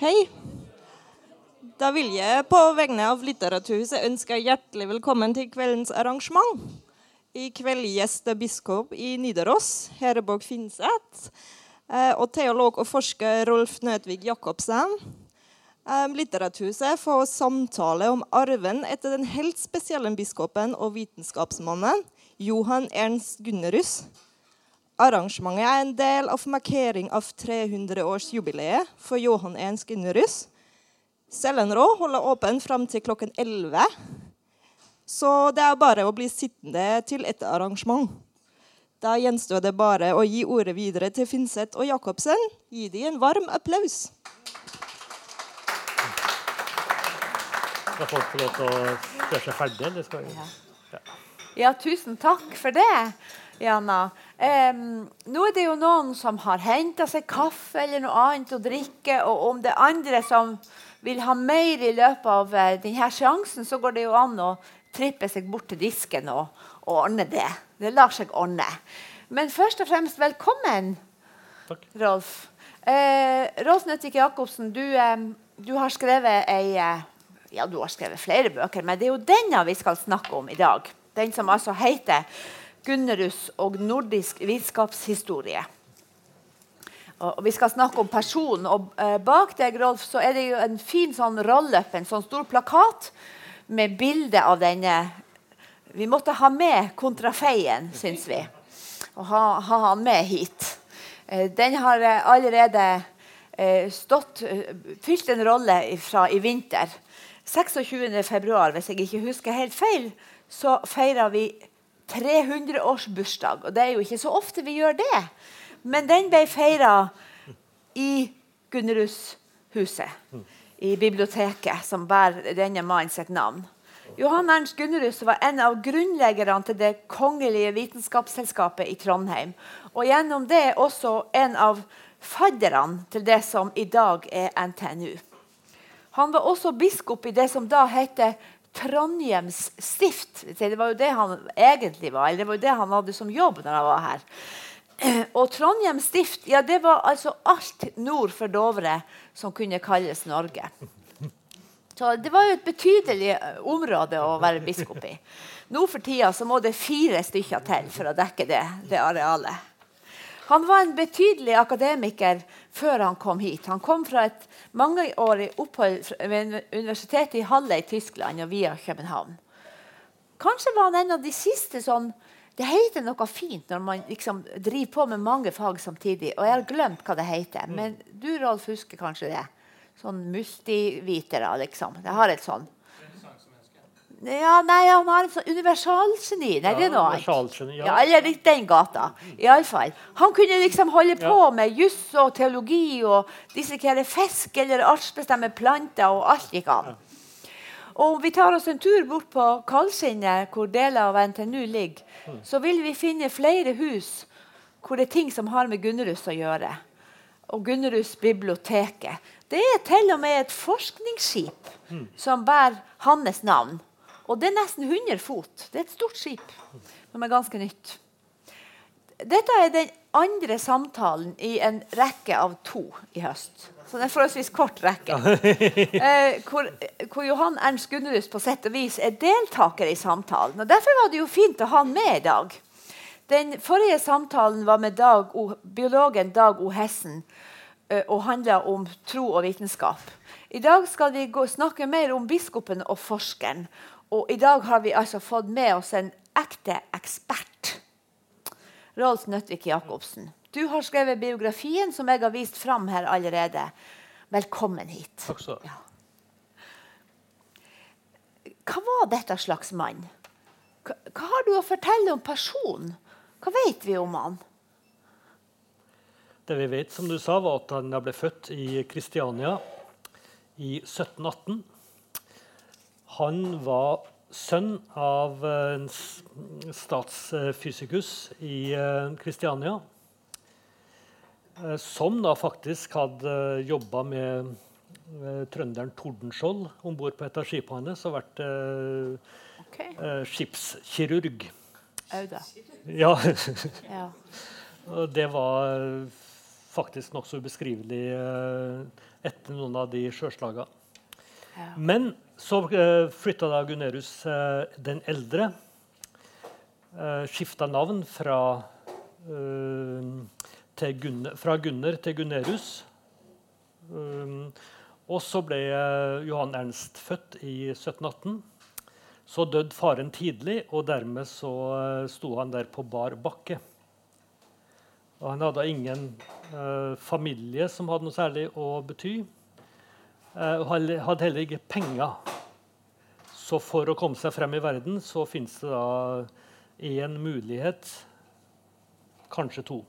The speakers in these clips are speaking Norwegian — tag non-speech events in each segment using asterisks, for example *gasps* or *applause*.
Hei. Da vil jeg på vegne av Litteraturhuset ønske hjertelig velkommen til kveldens arrangement. I kveld gjester biskop i Nidaros, Hereborg Finseth, eh, og teolog og forsker Rolf Nødvig Jacobsen. Eh, Litteraturhuset får samtale om arven etter den helt spesielle biskopen og vitenskapsmannen Johan Ernst Gunnerus. Arrangementet er en del av markering av 300-årsjubileet for Johan Ernst Gunnerus. Sellenrå holder åpen fram til klokken 11. Så det er bare å bli sittende til et arrangement. Da gjenstår det bare å gi ordet videre til Finseth og Jacobsen. Gi dem en varm applaus. Skal folk få lov til å gjøre seg ferdig? Eller skal vi? Ja, tusen takk for det, Jana. Um, nå er det jo noen som har henta seg kaffe eller noe annet å drikke. Og om det er andre som vil ha mer i løpet av eh, denne seansen, så går det jo an å trippe seg bort til disken og, og ordne det. Det lar seg ordne. Men først og fremst velkommen, Takk. Rolf. Eh, Rolf Nøttvik Jacobsen, du, eh, du har skrevet ei eh, Ja, du har skrevet flere bøker, men det er jo denne vi skal snakke om i dag. Den som altså heter 'Gunnerus og nordisk vitenskapshistorie'. Og vi skal snakke om personen. Og eh, bak deg, Rolf, så er det jo en fin sånn roll-up, en sånn stor plakat med bilde av denne Vi måtte ha med kontrafeien, syns vi. Og ha, ha han med hit. Eh, den har eh, allerede stått, fylt en rolle fra i vinter. 26. februar, hvis jeg ikke husker helt feil, så feirer vi 300-årsbursdag. Og det er jo ikke så ofte vi gjør det. Men den ble feira i Gunnerushuset, i biblioteket, som bærer denne mannen sitt navn. Johan Ernst Gunnerus var en av grunnleggerne til Det kongelige vitenskapsselskapet i Trondheim. Og gjennom det også en av fadderne til det som i dag er NTNU. Han var også biskop i det som da heter Trondhjems stift. Det var jo det han egentlig var, eller det var jo det han hadde som jobb når han var her. *clears throat* Og Trondheim stift ja, det var altså alt nord for Dovre som kunne kalles Norge. Så Det var jo et betydelig eh, område å være biskop i. Nå for tida så må det fire stykker til for å dekke det, det arealet. Han var en betydelig akademiker før han kom hit. Han kom fra et mangeårig opphold ved universitetet i Halle i Tyskland og via København. Kanskje var han en av de siste sånn Det heter noe fint når man liksom driver på med mange fag samtidig. Og jeg har glemt hva det heter. Men du, Rolf, husker kanskje det? Sånn multivitere, liksom. Det har et sånn ja, nei, han har en sånn universalgeni. Nei, det er noe annet. ja. Ja, eller litt den gata. I alle fall. Han kunne liksom holde på med juss og teologi og disse her fisk eller artsbestemme planter, og alt gikk an. Og om vi tar oss en tur bort på Kalskinnet, hvor deler av NTNU ligger, så vil vi finne flere hus hvor det er ting som har med Gunnerus å gjøre. Og Gunnerus biblioteket. Det er til og med et forskningsskip som bærer hans navn. Og det er nesten 100 fot. Det er et stort skip som er ganske nytt. Dette er den andre samtalen i en rekke av to i høst. Så det er en forholdsvis kort rekke. *laughs* Eh, hvor, hvor Johan Ernst Gunnerus på sett og vis er deltaker i samtalen. Og Derfor var det jo fint å ha han med i dag. Den forrige samtalen var med Dag o, biologen Dag O. Hessen eh, og handla om tro og vitenskap. I dag skal vi gå, snakke mer om biskopen og forskeren. Og i dag har vi altså fått med oss en ekte ekspert. Rolf Nøttvik Jacobsen. Du har skrevet biografien som jeg har vist fram her allerede. Velkommen hit. Takk skal du ha. Hva var dette slags mann? Hva, hva har du å fortelle om personen? Hva vet vi om han? Det vi vet, som du sa, var at han ble født i Kristiania i 1718. Han var sønn av en statsfysikus i eh, Kristiania. eh, Som da faktisk hadde jobba med eh, trønderen Tordenskjold om bord på et av skipene hans og vært okay. Eh, skipskirurg. Auda. Ja, *laughs* Ja. det var faktisk nokså ubeskrivelig eh, etter noen av de sjøslagene. Men så uh, flytta da Gunnerus eh, den eldre. Uh, skifta navn fra, eh, Gunner, fra Gunner til Gunnerus. Um, og så ble eh, Johan Ernst født i 1718. Så døde faren tidlig, og dermed så eh, sto han der på bar bakke. Og han hadde ingen eh, familie som hadde noe særlig å bety. Eh, og hadde heller ikke penger. Så for å komme seg frem i verden så fins det da én mulighet, kanskje to.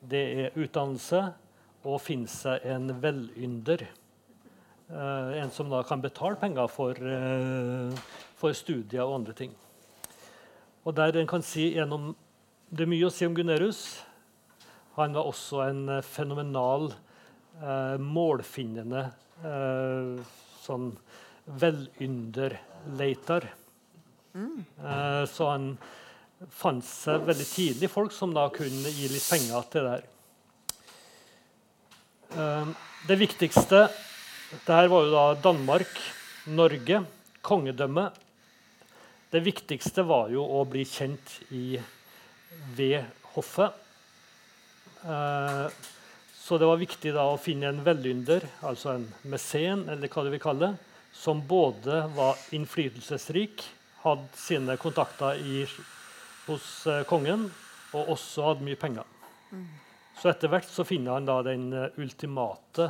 Det er utdannelse og finne seg en velynder. Eh, en som da kan betale penger for, eh, for studier og andre ting. Og der en kan si gjennom, Det er mye å si om Gunnerus. Han var også en eh, fenomenal eh, målfinnende sånn velynderleiter. Eh, så han fant seg veldig tidlig folk som da kunne gi litt penger til det her. Eh, det viktigste det her var jo da Danmark, Norge, kongedømme. Det viktigste var jo å bli kjent i, ved hoffet. Eh, så det var viktig da å finne en velynder, altså en mesen, eller hva du vil kalle det, som både var innflytelsesrik, hadde sine kontakter i, hos eh, kongen, og også hadde mye penger. Så etter hvert så finner han da den eh, ultimate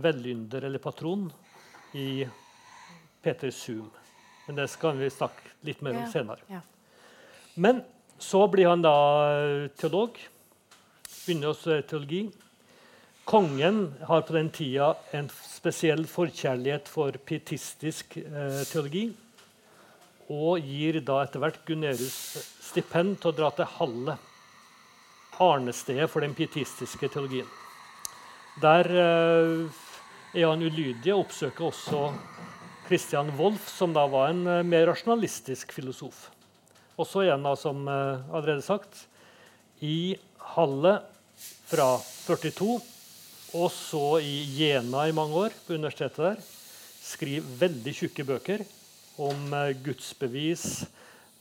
velynder eller patron i Peter Zoom. Men det skal vi snakke litt mer om senere. ja. Men så blir han da eh, teolog. Begynner hos teologi. Kongen har på den tida en spesiell forkjærlighet for pietistisk eh, teologi. Og gir da etter hvert Gunnerus stipend til å dra til Halle. Arnestedet for den pietistiske teologien. Der eh, er han ulydig og oppsøker også Christian Wolff, som da var en eh, mer rasjonalistisk filosof. Og så igjen, da, som eh, allerede sagt, i Halle fra 42, og så i Jena i mange år, på universitetet der. Skriv veldig tjukke bøker om eh, gudsbevis.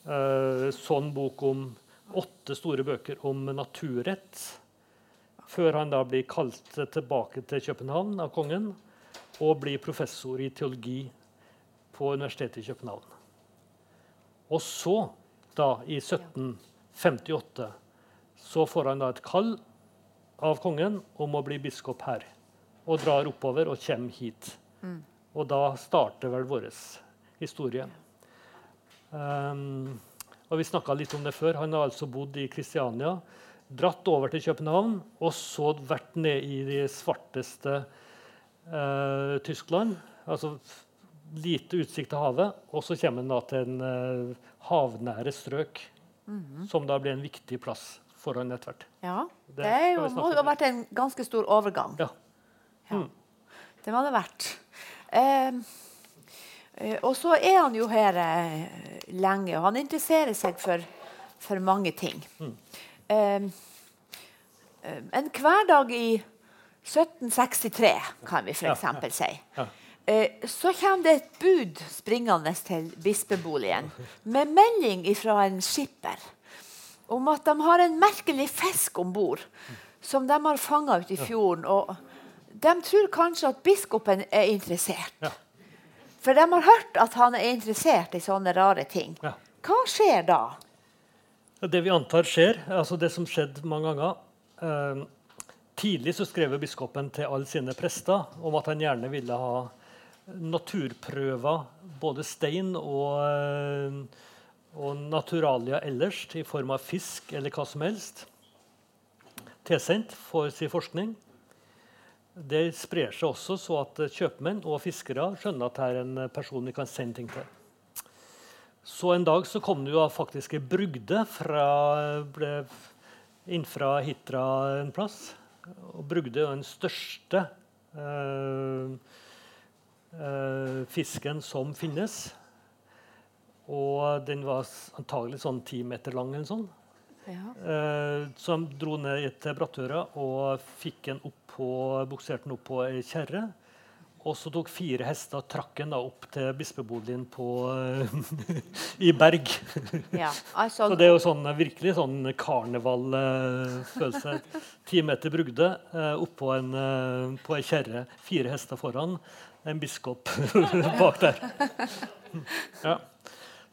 Eh, sånn bok om åtte store bøker om naturrett. Før han da blir kalt tilbake til København av kongen og blir professor i teologi på Universitetet i København. Og så, da i 1758, så får han da et kall av kongen om å bli biskop her. Og drar oppover og kommer hit. Og da starter vel vår historie. Um, og Vi snakka litt om det før. Han har altså bodd i Kristiania, dratt over til København og så vært ned i de svarteste uh, Tyskland. Altså lite utsikt til havet. Og så kommer han da til en uh, havnære strøk, som da blir en viktig plass for han hvert. Ja, Det det jo, må jo ha vært en ganske stor overgang. Ja. Ja. Det må det ha vært. Eh, eh, og så er han jo her eh, lenge, og han interesserer seg for, for mange ting. Eh, eh, en hverdag i 1763, kan vi f.eks. Ja, si. Ja. Eh, så kommer det et bud springende til bispeboligen med melding fra en skipper om at de har en merkelig fisk om bord som de har fanga ute i fjorden. Og de tror kanskje at biskopen er interessert. Ja. For de har hørt at han er interessert i sånne rare ting. Ja. Hva skjer da? Det vi antar skjer, altså det som skjedde mange ganger eh, Tidlig så skrev biskopen til alle sine prester om at han gjerne ville ha naturprøver, både stein og, eh, og naturalia ellers, i form av fisk eller hva som helst, tilsendt for sin forskning. Det sprer seg også så at kjøpmenn og fiskere skjønner at det er en person vi kan sende ting til. Så en dag så kom det jo faktisk ei brugde fra, ble inn fra Hitra en plass. Og brugde er den største øh, øh, fisken som finnes. Og den var antagelig sånn ti meter lang. eller sånn. Eh, så de dro ned til Brattøra og fikk den opp på, bukserte den opp på ei kjerre. Og så tok fire hester og trakk den da opp til bispeboligen på, eh, *laughs* i Berg. Ja, altså, Så det er jo sånn, eh, virkelig sånn karnevalfølelse. Ti meter brugde eh, oppå en, på ei kjerre. Fire hester foran. En biskop *laughs* bak der. *laughs* Ja.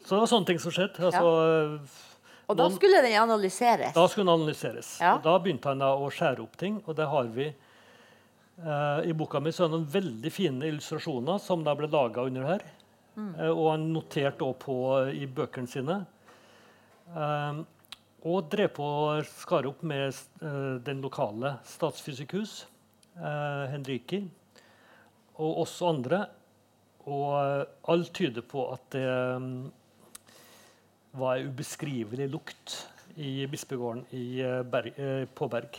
Så det var sånne ting som skjedde. Altså, og da skulle den analyseres. Da skulle den analyseres. Ja. Da begynte han å skjære opp ting. Og det har vi eh, I boka mi så er det noen veldig fine illustrasjoner som da ble laga under her. Eh, og han noterte også på eh, i bøkene sine. Eh, og drev på å skare opp med eh, den lokale statsfysikhus, eh, Henriki, og også andre. Og alt tyder på at det mm, var ei ubeskrivelig lukt i bispegården i, eh, Berg, eh, på Berg.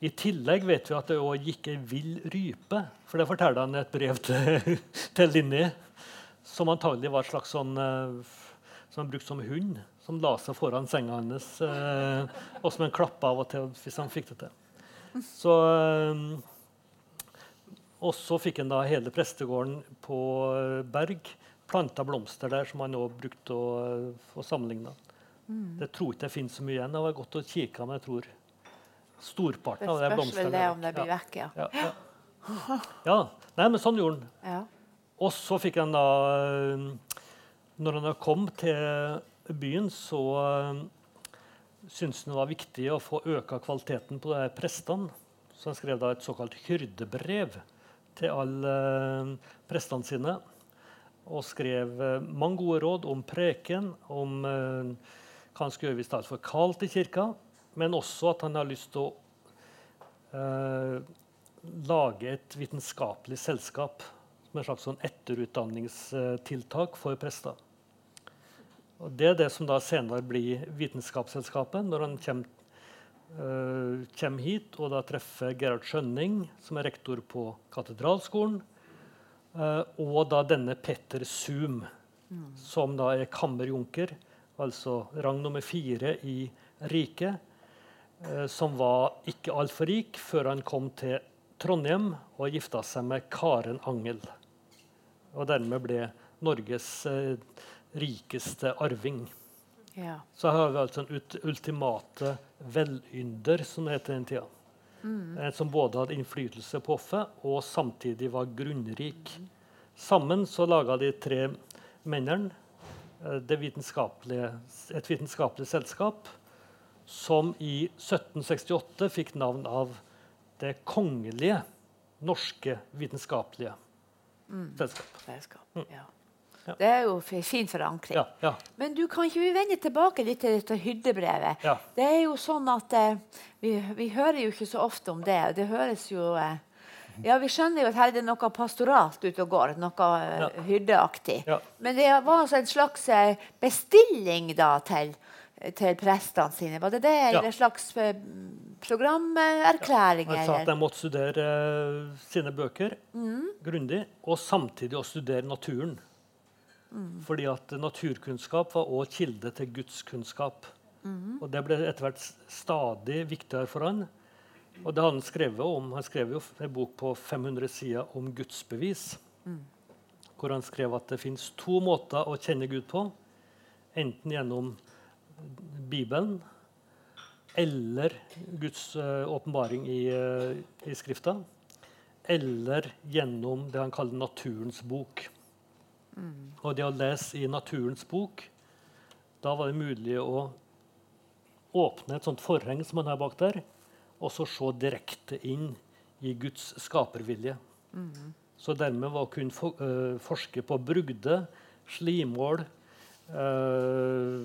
I tillegg vet vi at det også gikk ei vill rype. For det forteller han i et brev til, *laughs* til Linni. Som antagelig var et slags sånn eh, som han brukte som hund. Som la seg foran senga hans, og som han klappa av og til hvis han fikk det til. Så, og så fikk han da hele prestegården på Berg planta blomster der som han også brukte å, å sammenligne. Det tror ikke jeg finnes så mye igjen. Det var godt å kikke, men jeg tror storparten av de spørs vel blomstene det om det blir vekk, ja. Ja, ja. *gasps* ja. Nei, men sånn gjorde han. ja. Og så fikk han da eh, Når han da kom til byen, så uh, syntes han det var viktig å få øka kvaliteten på de her prestene. Så han skrev da et såkalt hyrdebrev til alle eh, prestene sine. Og skrev eh, mange gode råd om preken, om eh, hva han skulle gjøre hvis det var for kaldt i kirka, men også at han har lyst til å eh, lage et vitenskapelig selskap som et slags sånn etterutdanningstiltak for prester. Og det er det som da senere blir Vitenskapsselskapet, når han kommer, eh, kommer hit og da treffer Gerhard Skjønning, som er rektor på Katedralskolen, og da denne Petter Zoom, som da er kammerjunker, altså rang nummer fire i riket, eh, som var ikke altfor rik før han kom til Trondheim og gifta seg med Karen Angel. Og dermed ble Norges eh, rikeste arving. ja. Så her har vi altså en ultimate velynder, som det het den tida. En som både hadde innflytelse på hoffet og samtidig var grunnrik. Sammen så laga de tre mennene eh, det vitenskapelige, et vitenskapelig selskap som i 1768 fikk navn av Det kongelige norske vitenskapelige selskap. Selskap. Ja. Det er jo fi- fin forankring. Ja, ja. Men du, kan ikke vi vende tilbake litt til dette hyrdebrevet? Ja. Det er jo sånn at eh, vi, vi hører jo ikke så ofte om det. Det høres jo eh, Ja, vi skjønner jo at her er det noe pastoralt ute og går. Noe eh, Ja. hyrdeaktig. Ja. Men det var altså en slags eh, bestilling da til, til prestene sine. Var det det? Ja. Eller en slags eh, programerklæring? Han sa at de måtte studere eh, sine bøker grundig, og samtidig å studere naturen. Fordi at naturkunnskap var også kilde til gudskunnskap. Og det ble etter hvert stadig viktigere for han. Og det han skrevet om. Han skrev jo en bok på 500 sider om gudsbevis. Hvor han skrev at det fins to måter å kjenne Gud på. Enten gjennom Bibelen eller Guds åpenbaring åpenbaring i, uh, i Skrifta. Eller gjennom det han kaller naturens bok. Og det å lese i naturens bok, da var det mulig å åpne et sånt forheng som man har bak der, og så se direkte inn i Guds skapervilje. Så dermed var å kunne for, eh, forske på brugde, slimål,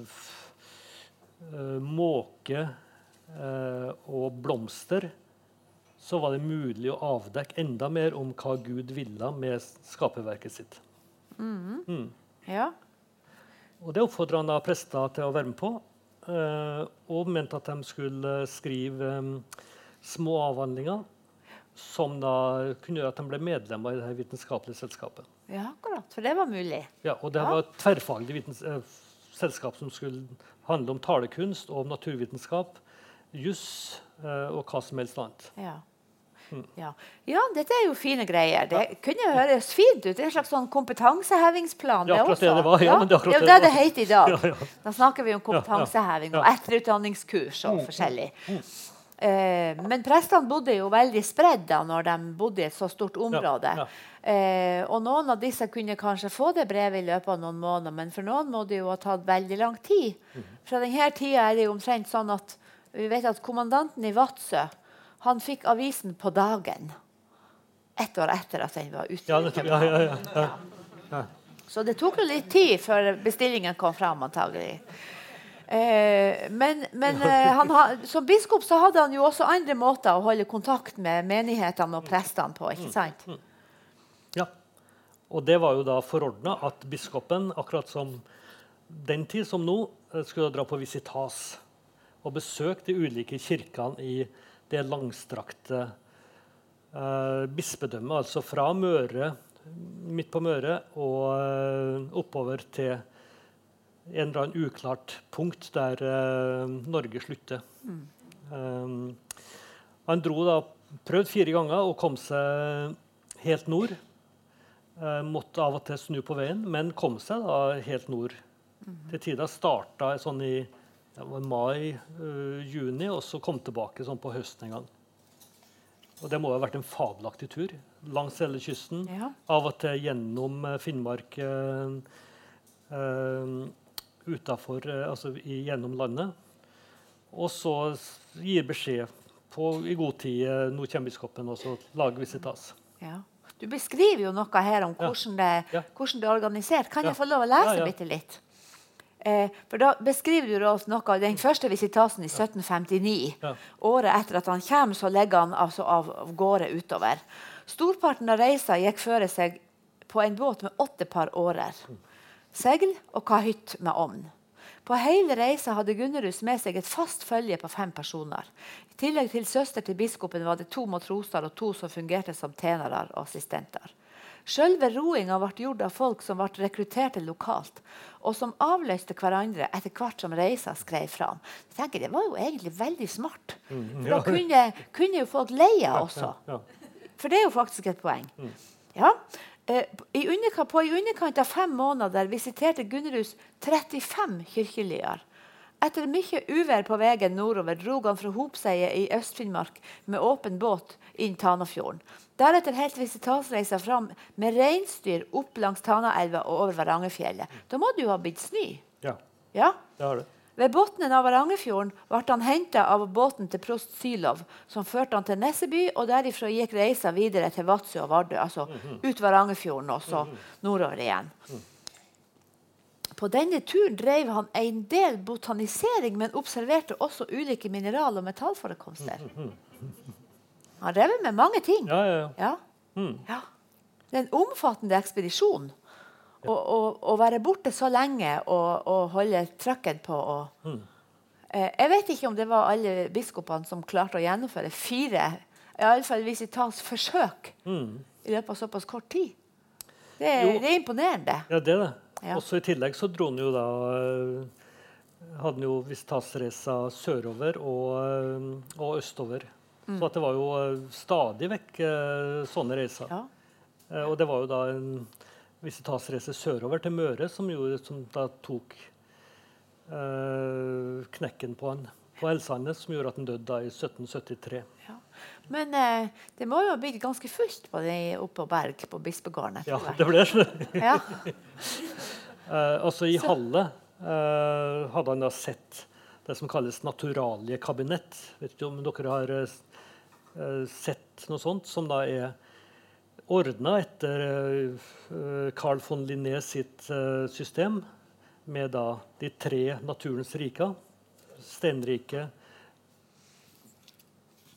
f- eh, måke og blomster, så var det mulig å avdekke enda mer om hva Gud ville med skaperverket sitt. Ja. Og Det oppfordra han da prester til å være med på, eh, og mente at de skulle skrive eh, små avhandlinger som da kunne gjøre at de ble medlemmer i det her vitenskapelige selskapet. ja, akkurat. For det var mulig. Ja, og Det Ja. var et tverrfaglig vitens eh, selskap som skulle handle om talekunst og om naturvitenskap, juss eh, og hva som helst annet. Ja. Ja. ja, dette er jo fine greier. Det kunne høres fint ut. Det er en slags sånn kompetansehevingsplan. Det er akkurat det det var, ja, Ja, men det er akkurat det det det heter i dag. *laughs* Ja, ja. Da snakker vi om ja. kompetanseheving og etterutdanningskurs og forskjellig. Eh, men prestene bodde jo veldig spredd når de bodde i et så stort område. ja. Eh, og noen av disse kunne kanskje få det brevet i løpet av noen måneder, men for noen må det jo ha tatt veldig lang tid. Fra denne tida er det jo omtrent sånn at vi vet at kommandanten i Vadsø han fikk avisen på dagen. Ett år etter at den var ute. Ja, i. Ja, ja, ja. Så det tok jo litt tid før bestillingen kom fram, antagelig. Eh, men men eh, han ha, som biskop så hadde han jo også andre måter å holde kontakt med menighetene og prestene på. ikke sant? Ja. Og det var jo da forordna at biskopen, akkurat som den tid som nå, eh, skulle dra på visitas og besøke de ulike kirkene i det langstrakte eh, bispedømmet, altså fra Møre, midt på Møre og eh, oppover til en eller annen uklart punkt der eh, Norge slutter. Eh, han dro da, prøvde fire ganger og kom seg helt nord. Eh, måtte av og til snu på veien, men kom seg da helt nord. Til tider starta sånn i det var mai, eh, juni, og så kom tilbake sånn på høsten en gang. Og det må ha vært en fabelaktig tur langs hele kysten. Ja. Av og til gjennom eh, Finnmark, eh, eh, utafor, eh, altså i, gjennom landet. Og så gir beskjed på, i god tid eh, Nå kommer biskopen, og så lager visitas. Ja. Du beskriver jo noe her om Ja. hvordan det, Ja. hvordan det er organisert. Kan jeg få lov å lese bitte litt? Eh, for Da beskriver du oss noe av den første visitasen i 1759. Ja. Året etter at han kommer, så legger han altså av, av gårde utover. Storparten av reisa gikk føre seg på en båt med åtte par årer. Segl og kahytt med ovn. På hele reisa hadde Gunnerus med seg et fast følge på fem personer. I tillegg til søster til biskopen var det to matroser og to som fungerte som tjenere og assistenter. Selve roinga ble gjort av folk som ble rekrutterte lokalt, og som avløste hverandre etter hvert som reisa skrev fram. Jeg tenker, Det var jo egentlig veldig smart. For da kunne, kunne jo folk leie også. For det er jo faktisk et poeng. Ja. Eh, i underkant, på i underkant av fem måneder visiterte Gunnerus 35 kirkelyer. Etter mye uvær på veien nordover drog han fra Hopseiet i Øst-Finnmark med åpen båt inn Tanafjorden. Deretter helt visitasreisa fram med reinsdyr opp langs Tanaelva og over Varangerfjellet. Da må det jo ha blitt snø? ja, Ja? det har det. Ved bunnen av Varangerfjorden ble han henta av båten til prost Sylov, som førte han til Nesseby, og derifra gikk reisa videre til Vadsø og Vardø, altså ut Varangerfjorden og så nordover igjen. På denne turen drev han en del botanisering, men observerte også ulike mineral- og metallforekomster. Han drev med mange ting. Ja, ja, ja. Ja. Mm. ja. Det er en omfattende ekspedisjon. Å, være borte så lenge og, og holde trøkken på og eh, Jeg vet ikke om det var alle biskopene som klarte å gjennomføre fire i alle fall hvis det tas forsøk Mm. i løpet av såpass kort tid. Det det er imponerende. Ja, det er det. Ja. Også I tillegg så dro han jo da eh, Hadde han jo visitasreisa sørover og, eh, og østover. Så at det var jo eh, stadig vekk sånne reiser. Ja. Og det var jo da en visitasreise sørover til Møre som, gjorde, som da tok eh, knekken på han på Elsandet, som gjorde at han døde da i 1773. Ja. Men eh, det må jo ha blitt ganske fullt på det oppe på Berg, på bispegården. Ja, det ble det. Ja. *laughs* Eh, altså I Halle uh, hadde han da sett det som kalles naturalie-kabinett. Vet ikke om dere har eh, sett noe sånt, som da er ordna etter Carl von Linné sitt system, med da de tre naturens riker. Steinrike,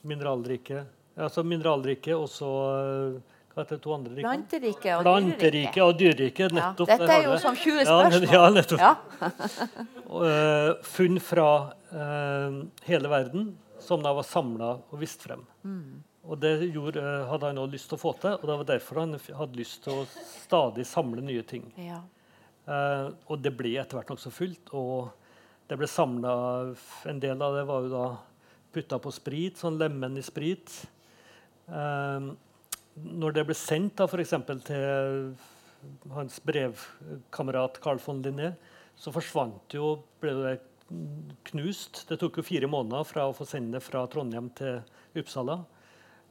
mineralrike Altså mineralrike og så eh, Hva heter det to andre rikene? Planteriket og Planteriket og dyreriket. Ja, dette er jo som 20 spørsmål. Ja, nettopp. Ja. *laughs* Funn fra uh, hele verden som da var samla og vist frem. Mm. Og det gjorde, eh, hadde han også lyst til å få til, og det var derfor han hadde lyst til å stadig samle nye ting. Ja. Eh, og det ble etter hvert nokså fullt. Og det ble samla En del av det var jo da putta på sprit, sånn lemen i sprit. Eh, når det ble sendt da, for eksempel til hans brevkamerat Carl von Linné, så forsvant jo, ble det knust. Det tok jo fire måneder fra å få sende det fra Trondheim til Uppsala.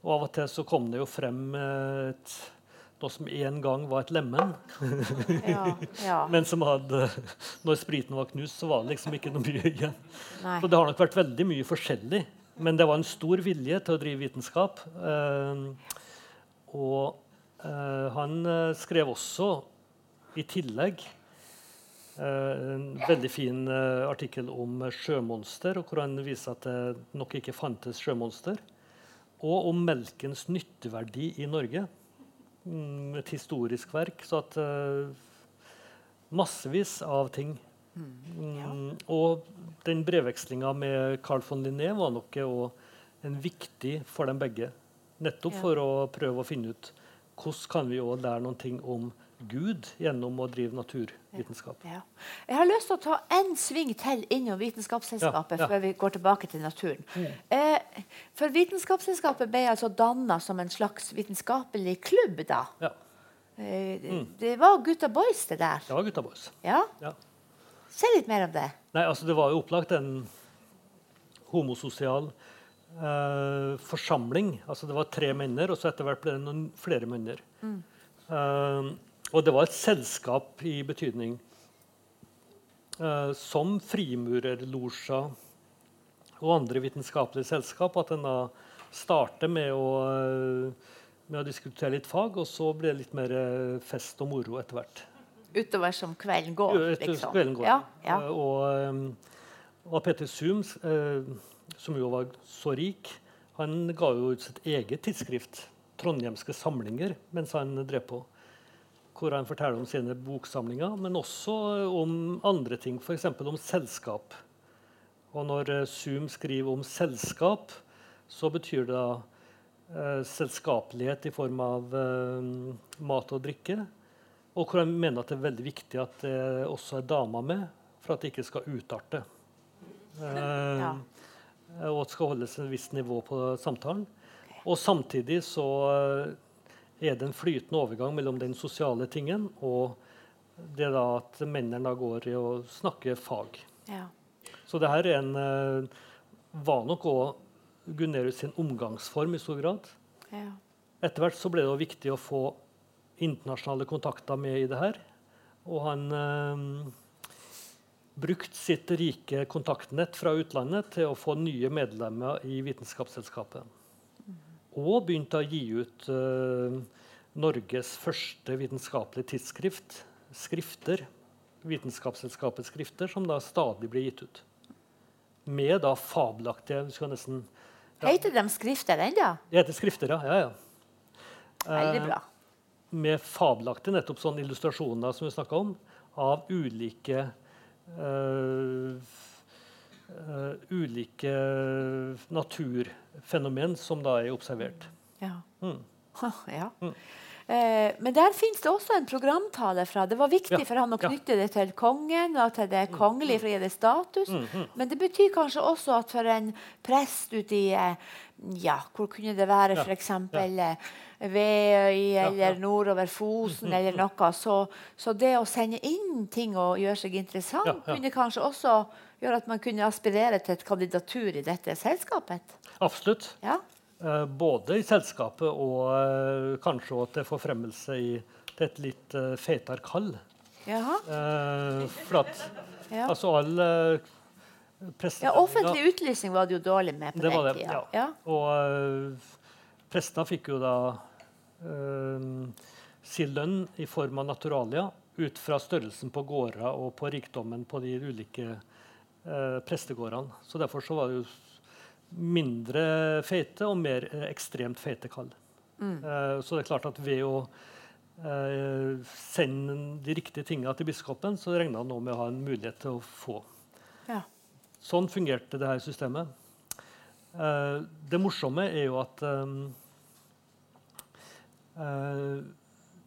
Og av og til så kom det jo frem eh, et, noe som en gang var et lemen. *laughs* Ja, ja. *laughs* Men som hadde, når spriten var knust, så var det liksom ikke noe mye igjen. Nei. Så det har nok vært veldig mye forskjellig. Men det var en stor vilje til å drive vitenskap. Eh, og eh, han eh, skrev også i tillegg eh, en veldig fin eh, artikkel om sjømonster, og hvor han viser at det nok ikke fantes sjømonster. Og om melkens nytteverdi i Norge. Mm, et historisk verk. Så at eh, Massevis av ting. Mm, og den brevvekslinga med Carl von Linné var nok en viktig for dem begge. Nettopp for å prøve å finne ut hvordan kan vi også lære noen ting om Gud gjennom å drive naturvitenskap. Ja. Jeg har lyst til å ta en sving til innom Vitenskapsselskapet Ja, ja. før vi går tilbake til naturen. Eh, for Vitenskapsselskapet ble altså danna som en slags vitenskapelig klubb da. Ja, Eh, det- Mm. Det var gutta boys, det der. det var gutta boys. Ja? Ja. Se litt mer om det. Nei, altså Det var jo opplagt en homososial eh, forsamling. Altså Det var tre menner, og så etter hvert ble det noen flere menner. Eh, og det var et selskap i betydning eh, som frimurerlosja og andre vitenskapelige selskap. At en da starter med å, eh, med å diskutere litt fag, og så blir det litt mer eh, fest og moro etter hvert. Utover som kvelden går, liksom. kvelden går. Ja, ja. Og, og Peter Zoom, eh, som jo var så rik, han ga jo ut sitt eget tidsskrift, 'Trondhjemske samlinger', mens han drev på. Hvor han forteller om sine boksamlinger, men også om andre ting, f.eks. om selskap. Og når eh, Zoom skriver om selskap, så betyr det da eh, selskapelighet i form av eh, mat og drikke. Og hvor han mener at det er veldig viktig at det også er damer med, for at det ikke skal utarte. Eh, Ja. Og at det skal holdes et visst nivå på samtalen. Og samtidig så eh, er det en flytende overgang mellom den sosiale tingen og det da at mennene da går i å snakke fag. Ja. Så det her er en, eh, var nok òg Gunerius sin omgangsform i stor grad. Ja. Etter hvert så ble det viktig å få internasjonale kontakter med i det her. Og han brukte sitt rike kontaktnett fra utlandet til å få nye medlemmer i Vitenskapsselskapet. Og begynte å gi ut uh, Norges første vitenskapelige tidsskrift, skrifter, Vitenskapsselskapets skrifter, som da stadig blir gitt ut. Med da fabelaktige du skal nesten, Heter de skrifter ennå? Det heter skrifter, ja. ja, ja. Veldig Eh, bra. med fabelaktige nettopp sånne illustrasjoner som vi snakka om, av ulike ulike naturfenomen som da er observert. Ja. Mm. ja. Eh, men der finnes det også en programtale fra. Det var viktig Ja, for han å ja. knytte det til kongen og til det kongelige for å gi det status. Men det betyr kanskje også at for en prest ute i eh, ja, Hvor kunne det være? Ja, F.eks. Ja. Veøy eller ja. nordover Fosen eller noe. Så, så det å sende inn ting og gjøre seg interessant Ja, ja. kunne kanskje også gjøre at man kunne aspirere til et kandidatur i dette selskapet. Absolutt. Ja. Eh, både i selskapet og eh, kanskje også til forfremmelse i, til et litt fetere kall. Jaha. Eh, for at Ja. altså alle Ja, offentlig utlysning var det jo dårlig med på Det den tida. ja. Og uh, prestene fikk jo da sin lønn i form av naturalia ut fra størrelsen på gårder og på rikdommen på de ulike uh, prestegårdene. Så derfor så var det jo mindre feite og mer eh, ekstremt feite kall. Eh, så det er klart at ved å eh, sende de riktige tingene til biskopen, så regna han nå med å ha en mulighet til å få Ja. Sånn fungerte det her systemet. Eh, det morsomme er jo at eh, eh,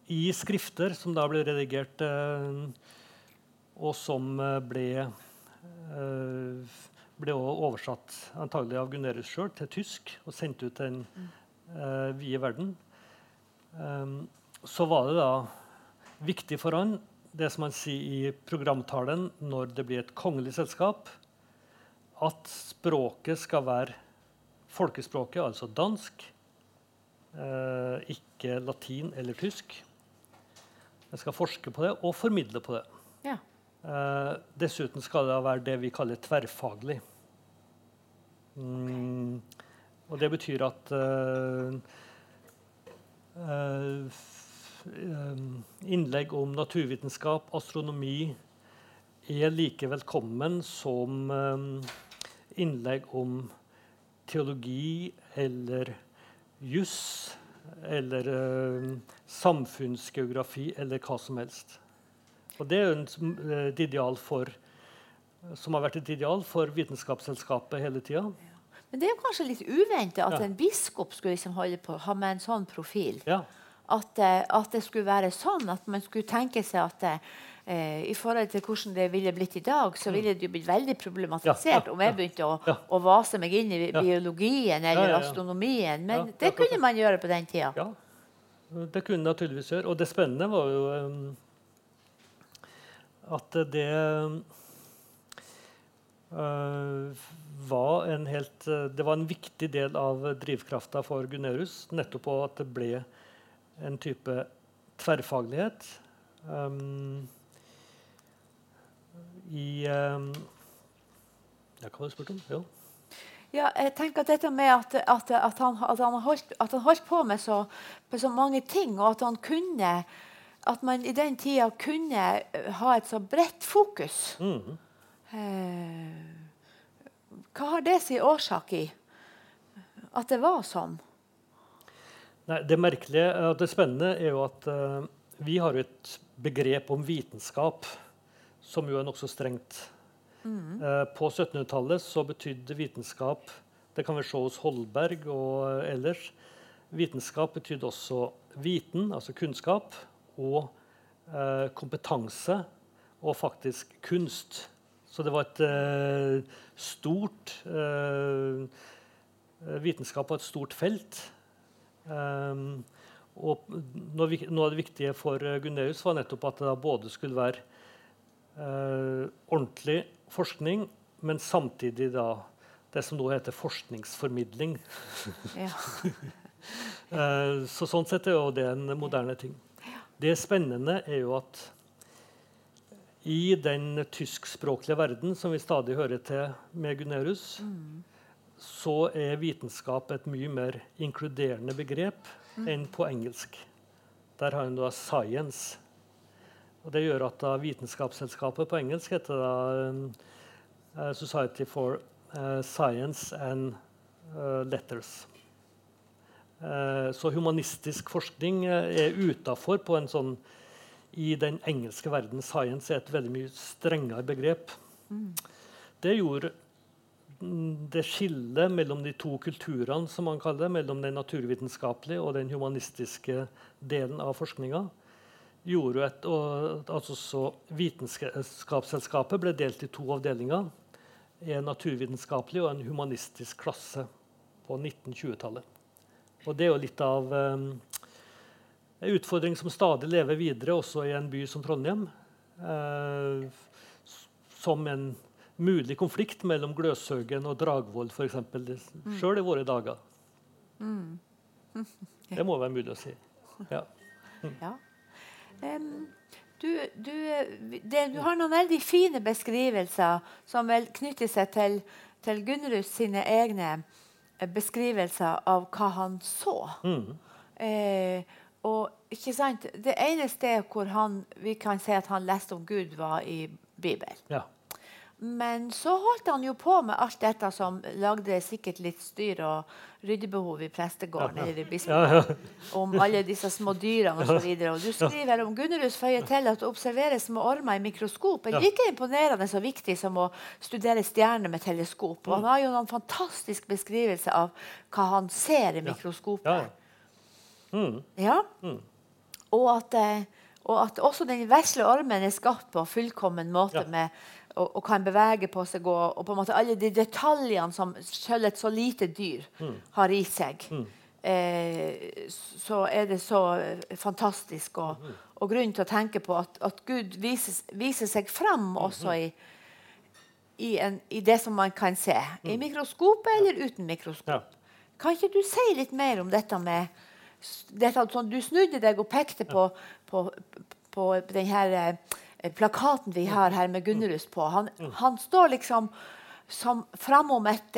i skrifter som da ble redigert, eh, og som eh, ble eh, ble oversatt antagelig av Gunerius sjøl til tysk og sendt ut til den eh, vide verden, eh, så var det da viktig for han, det som han sier i programtalen når det blir et kongelig selskap, at språket skal være folkespråket, altså dansk, eh, ikke latin eller tysk. Jeg skal forske på det og formidle på det. Ja. Eh, dessuten skal det være det vi kaller tverrfaglig. Mm, og det betyr at eh, eh, eh, innlegg om naturvitenskap, astronomi, er like velkommen som eh, innlegg om teologi eller juss eller eh, samfunnsgeografi eller hva som helst. Og det er som- eh, et ideal for, som har vært et ideal for Vitenskapsselskapet hele tida. Men det er jo kanskje litt uventa at Ja. en biskop skulle liksom på, ha med en sånn profil. Ja. At, eh, at det skulle være sånn at man skulle tenke seg at eh, i forhold til hvordan det ville blitt i dag, så ville det jo blitt veldig problematisert Mm. Om jeg begynte å, å vase meg inn i biologien eller astronomien. Men det kunne man gjøre på den tida. ja. Det kunne naturligvis gjøre. Og det spennende var jo um, at det uh, var en helt Det var en viktig del av drivkrafta for Gunnerus, nettopp at det ble en type tverrfaglighet. Um, I um, ja, Hva var det du spurte om? Jo. Ja, jeg tenker at dette med at, at, at, han, at, han holdt, at han holdt på med så, med så mange ting, og at han kunne At man i den tida kunne eh, ha et så bredt fokus. Mhm. Eh, hva har det sin årsak i? At det var sånn? Nei, det merkelige og det spennende er jo at uh, vi har et begrep om vitenskap som jo er nokså strengt. Mm. på 1700-tallet så betydde vitenskap Det kan vi se hos Holberg og eh, ellers. Vitenskap betydde også viten, altså kunnskap, og eh, kompetanse og faktisk kunst. Så det var et eh, stort eh, Vitenskap var et stort felt. Um, og noe, noe av det viktige for uh, Gunneus var nettopp at det både skulle være eh, ordentlig forskning, men samtidig da det som nå heter forskningsformidling. *laughs* Ja. *laughs* Eh, så sånn sett er jo det en moderne ting. Det spennende er jo at i den tyskspråklige verden som vi stadig hører til med Gunnerus, så er vitenskap et mye mer inkluderende begrep enn på engelsk. Der har en da 'science'. Og Det gjør at da Vitenskapsselskapet på engelsk heter da um, eh, 'Society for eh, Science and eh, Letters'. Så humanistisk forskning er utafor på en sånn I den engelske verden science er et veldig mye strengere begrep. Det gjorde mm, det skillet mellom de to kulturene som man kaller det, mellom den naturvitenskapelige og den humanistiske delen av forskninga, gjorde jo et, og, altså så Vitenskapsselskapet ble delt i to avdelinger. En naturvitenskapelig og en humanistisk klasse på 1920-tallet. Og det er jo litt av um, en utfordring som stadig lever videre, også i en by som Trondheim. Uh, som en mulig konflikt mellom Gløshaugen og Dragvoll, f.eks. Mm. Sjøl i våre dager. *laughs* Det må være mulig å si. Ja. Ja. Em, du, du, det, du har noen veldig fine beskrivelser som vel knytter seg til, til Gunnerus sine egne eh, beskrivelser av hva han så. Mm. Eh, og ikke sant, Det ene stedet hvor han, vi kan si at han leste om Gud, var i Bibelen. ja. Men så holdt han jo på med alt dette som lagde sikkert litt styr og ryddebehov i prestegården. eller i Ja, bispegården, ja. Om alle disse små dyrene osv. Og du skriver om Gunnerus føyer til at å observere små ormer i mikroskop er Ja. like imponerende så viktig som å studere stjerner med teleskop. Og han har jo noen fantastisk beskrivelse av hva han ser i mikroskopet. ja, ja. Mm. Ja. Og, at, eh, og at også den vesle ormen er skapt på fullkommen måte Ja. med, og, og kan bevege på seg og, og på en måte alle de detaljene som selv et så lite dyr Mm. har i seg. eh, så er det så fantastisk. Og, og grunn til å tenke på at, at Gud viser, viser, seg fram også i, i, en, i, det som man kan se. I mikroskopet eller uten mikroskop. Ja. Kan ikke du si litt mer om dette med dette, sånn, Du snudde deg og pekte på, på, på denne eh, plakaten vi har her med Gunnerus på. Han, han står liksom som framom et,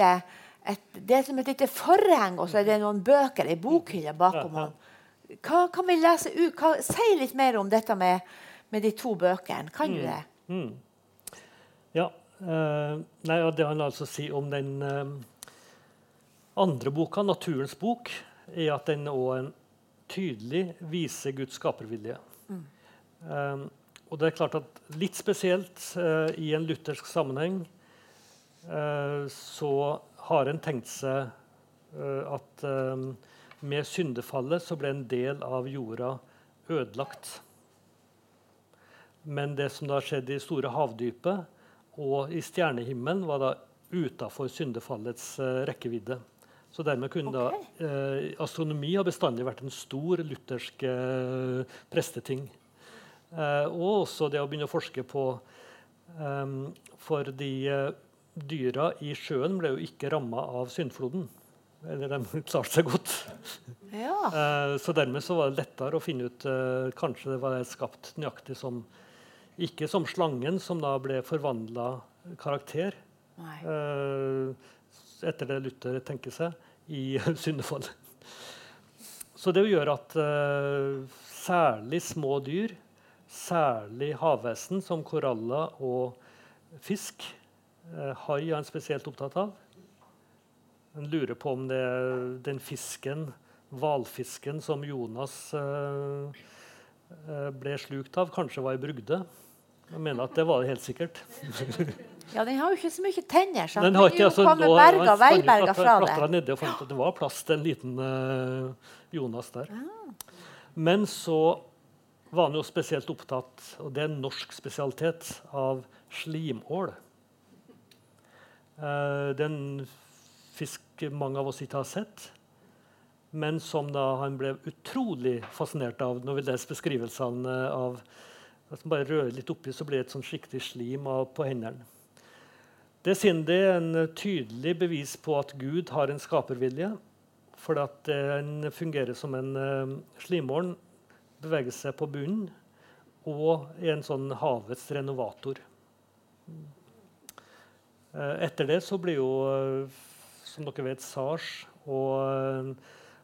et, Det er som et lite forheng, og så er det noen bøker, ei bokhylle bakom ham. Hva kan vi lese ut? Hva, si litt mer om dette med, med de to bøkene. Kan du mm. det? Mm. Mm. Ja. Uh, nei, det han altså sier om den uh, andre boka, 'Naturens bok', er at den òg tydelig viser Guds skapervilje. Mm. Um, og det er klart at Litt spesielt uh, i en luthersk sammenheng uh, så har en tenkt seg uh, at med syndefallet så ble en del av jorda ødelagt. Men det som da skjedde i store havdypet og i stjernehimmelen, var da utafor syndefallets rekkevidde. Så dermed kunne okay. da eh, astronomi har bestandig vært en stor luthersk eh, presteting. Eh, og også det å begynne å forske på eh, For de eh, dyra i sjøen ble jo ikke ramma av syndfloden. Eller de *laughs* klarte seg godt. Ja. Eh, så dermed så var det lettere å finne ut Kanskje det var skapt nøyaktig som Ikke som slangen, som da ble forvandla karakter. Nei etter det Luther tenker seg i *laughs* syndefallet. Så det gjør at uh, særlig små dyr, særlig havvesen som koraller og fisk, uh, hai er en spesielt opptatt av. En lurer på om det er den fisken, hvalfisken, som Jonas uh, ble slukt av, kanskje var i brugde. Jeg mener at det var det helt sikkert. *laughs* Ja, Den har jo ikke så mye tenner. Sant? Den har ikke, altså, nå, berga, veiberga fra det. Nedi og fant at det var plass til en liten uh, Jonas der. Ja. Men så var han jo spesielt opptatt, og det er en norsk spesialitet, av slimål. Uh, det er en fisk mange av oss ikke har sett, men som da han ble utrolig fascinert av når vi leser beskrivelsene av Hvis man bare rører litt oppi, så blir det et sånn skikkelig slim av, på hendene. Det er Sindi en tydelig bevis på at Gud har en skapervilje. For at den fungerer som en uh, beveger seg på bunnen og er en sånn havets renovator. Uh, etter det så blir jo, som dere vet, Sars og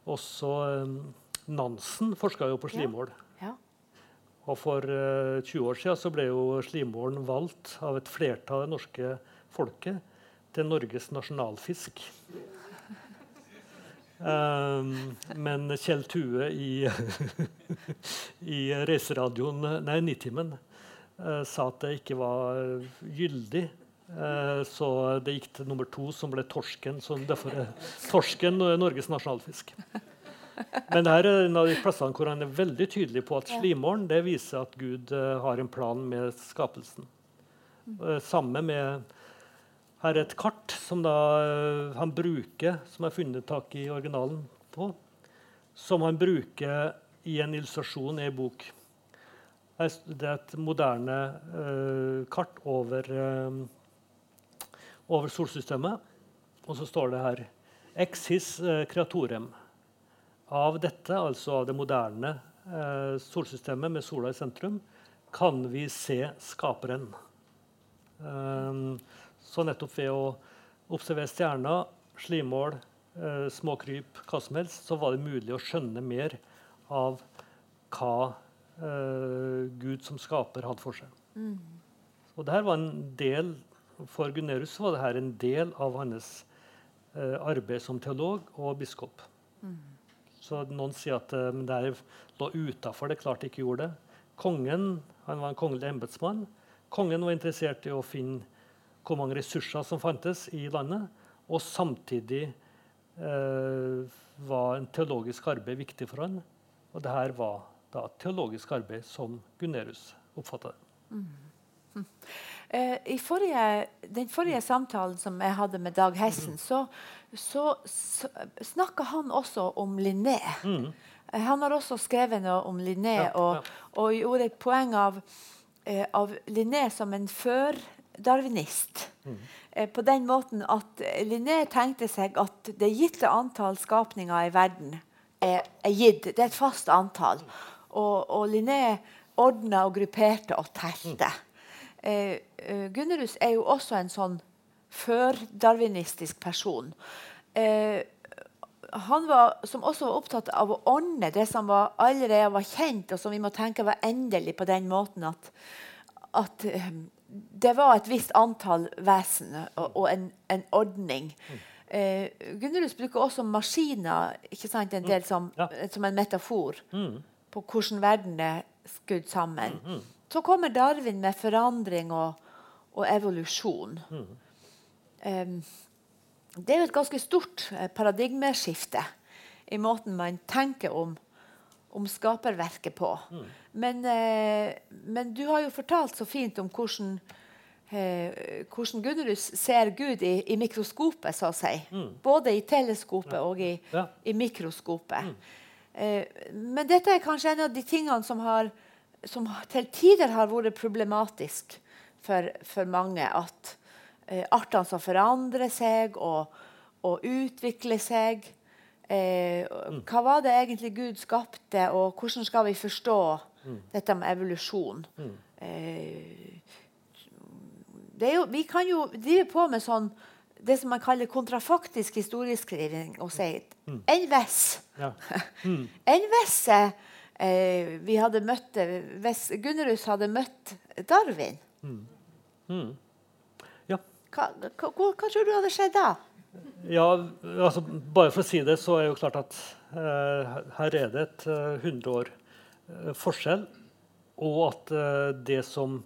også Nansen forska jo på slimål. Ja. Og for 20 år siden så ble jo slimålen valgt av et flertall av norske folket til Norges nasjonalfisk. Um, *laughs* men Kjell Tue i, *laughs* i reiseradioen, nei, Nitimen, uh, sa at det ikke var gyldig. Uh, så det gikk til nummer to, som ble torsken. Så derfor er torsken Norges nasjonalfisk. Men dette er en av de plassene hvor han er veldig tydelig på at slimålen det viser at Gud uh, har en plan med skapelsen. Uh, samme med her er et kart som da, uh, han bruker, som er funnet tak i originalen på, som han bruker i en illustrasjon i en bok. Det er et moderne uh, kart over, uh, over, solsystemet. Og så står det her Exis creatorem. Av dette, altså av det moderne solsystemet med sola i sentrum, kan vi se Skaperen. Um, så nettopp ved å observere stjerner, slimål, eh, småkryp, hva som helst, så var det mulig å skjønne mer av hva eh, Gud som skaper hadde for seg. Mm. Og det her var en del, For Gunnerus var dette en del av hans eh, arbeid som teolog og biskop. Mm. Så noen sier at eh, det lå utafor. Det klart ikke gjorde det. Kongen han var en kongelig embetsmann. Kongen var interessert i å finne hvor mange ressurser som fantes i landet, og samtidig eh, var en teologisk arbeid viktig for han. Og det her var da teologisk arbeid som Gunnerus oppfatta det. Mm. Eh, I forrige, den forrige samtalen som jeg hadde med Dag Hessen, så, så, så snakka han også om Linné. Eh, Han har også skrevet noe om Linné Ja, og, ja. og gjorde et poeng av, eh, av Linné som en før-darwinist. Eh, på den måten at Linné tenkte seg at det gitte antall skapninger i verden er, er gitt. Det er et fast antall. Og, og Linné ordna og grupperte og telte. Eh, eh, Gunnerus er jo også en sånn før-darwinistisk person. Eh, han var, som også var opptatt av å ordne det som var, allerede var kjent, og som vi må tenke var endelig på den måten at, at eh, det var et visst antall vesen og, og en, en ordning. Eh, Gunnerus bruker også maskiner ikke sant, en del som, Ja. som en metafor Mm. på hvordan verden er skudd sammen. Så kommer Darwin med forandring og, og evolusjon. Em, det er jo et ganske stort eh, paradigmeskifte i måten man tenker om, om skaperverket på. Men, uh, men du har jo fortalt så fint om hvordan, uh, hvordan Gunnerus ser Gud i, i mikroskopet, så å si. Både i teleskopet og i, Ja. i mikroskopet. Uh, men dette er kanskje en av de tingene som, har, som til tider har vært problematisk for, for mange. At eh, artene som forandrer seg og, og utvikler seg. Eh, hva var det egentlig Gud skapte, og hvordan skal vi forstå dette med evolusjon? Eh, det er jo, vi kan jo drive på med sånn det som man kaller kontrafaktisk historieskriving og si enn hvis Ja. *laughs* enn hvis eh, vi hadde møtt Hvis Gunnerus hadde møtt Darwin, ja. hva, hva, hva, tror du hadde skjedd da? Ja, altså Bare for å si det, så er jo klart at eh, her er det et eh, 100 år eh, forskjell. Og at eh, det som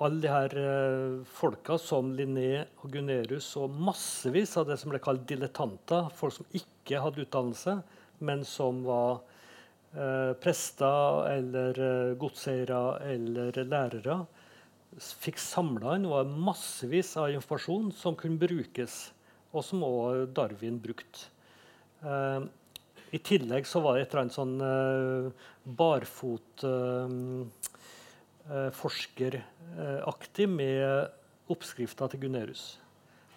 alle de her eh, folka som Linné og Gunerius og massevis av det som ble kalt dilettanter, folk som ikke hadde utdannelse, men som var eh, prester eller eh, godseiere eller lærere, fikk samla inn var massevis av informasjon som kunne brukes, og som også Darwin brukte. Eh, I tillegg så var det et eller annet sånn eh, barfot eh, eh, forskeraktig med oppskrifta til Gunerius.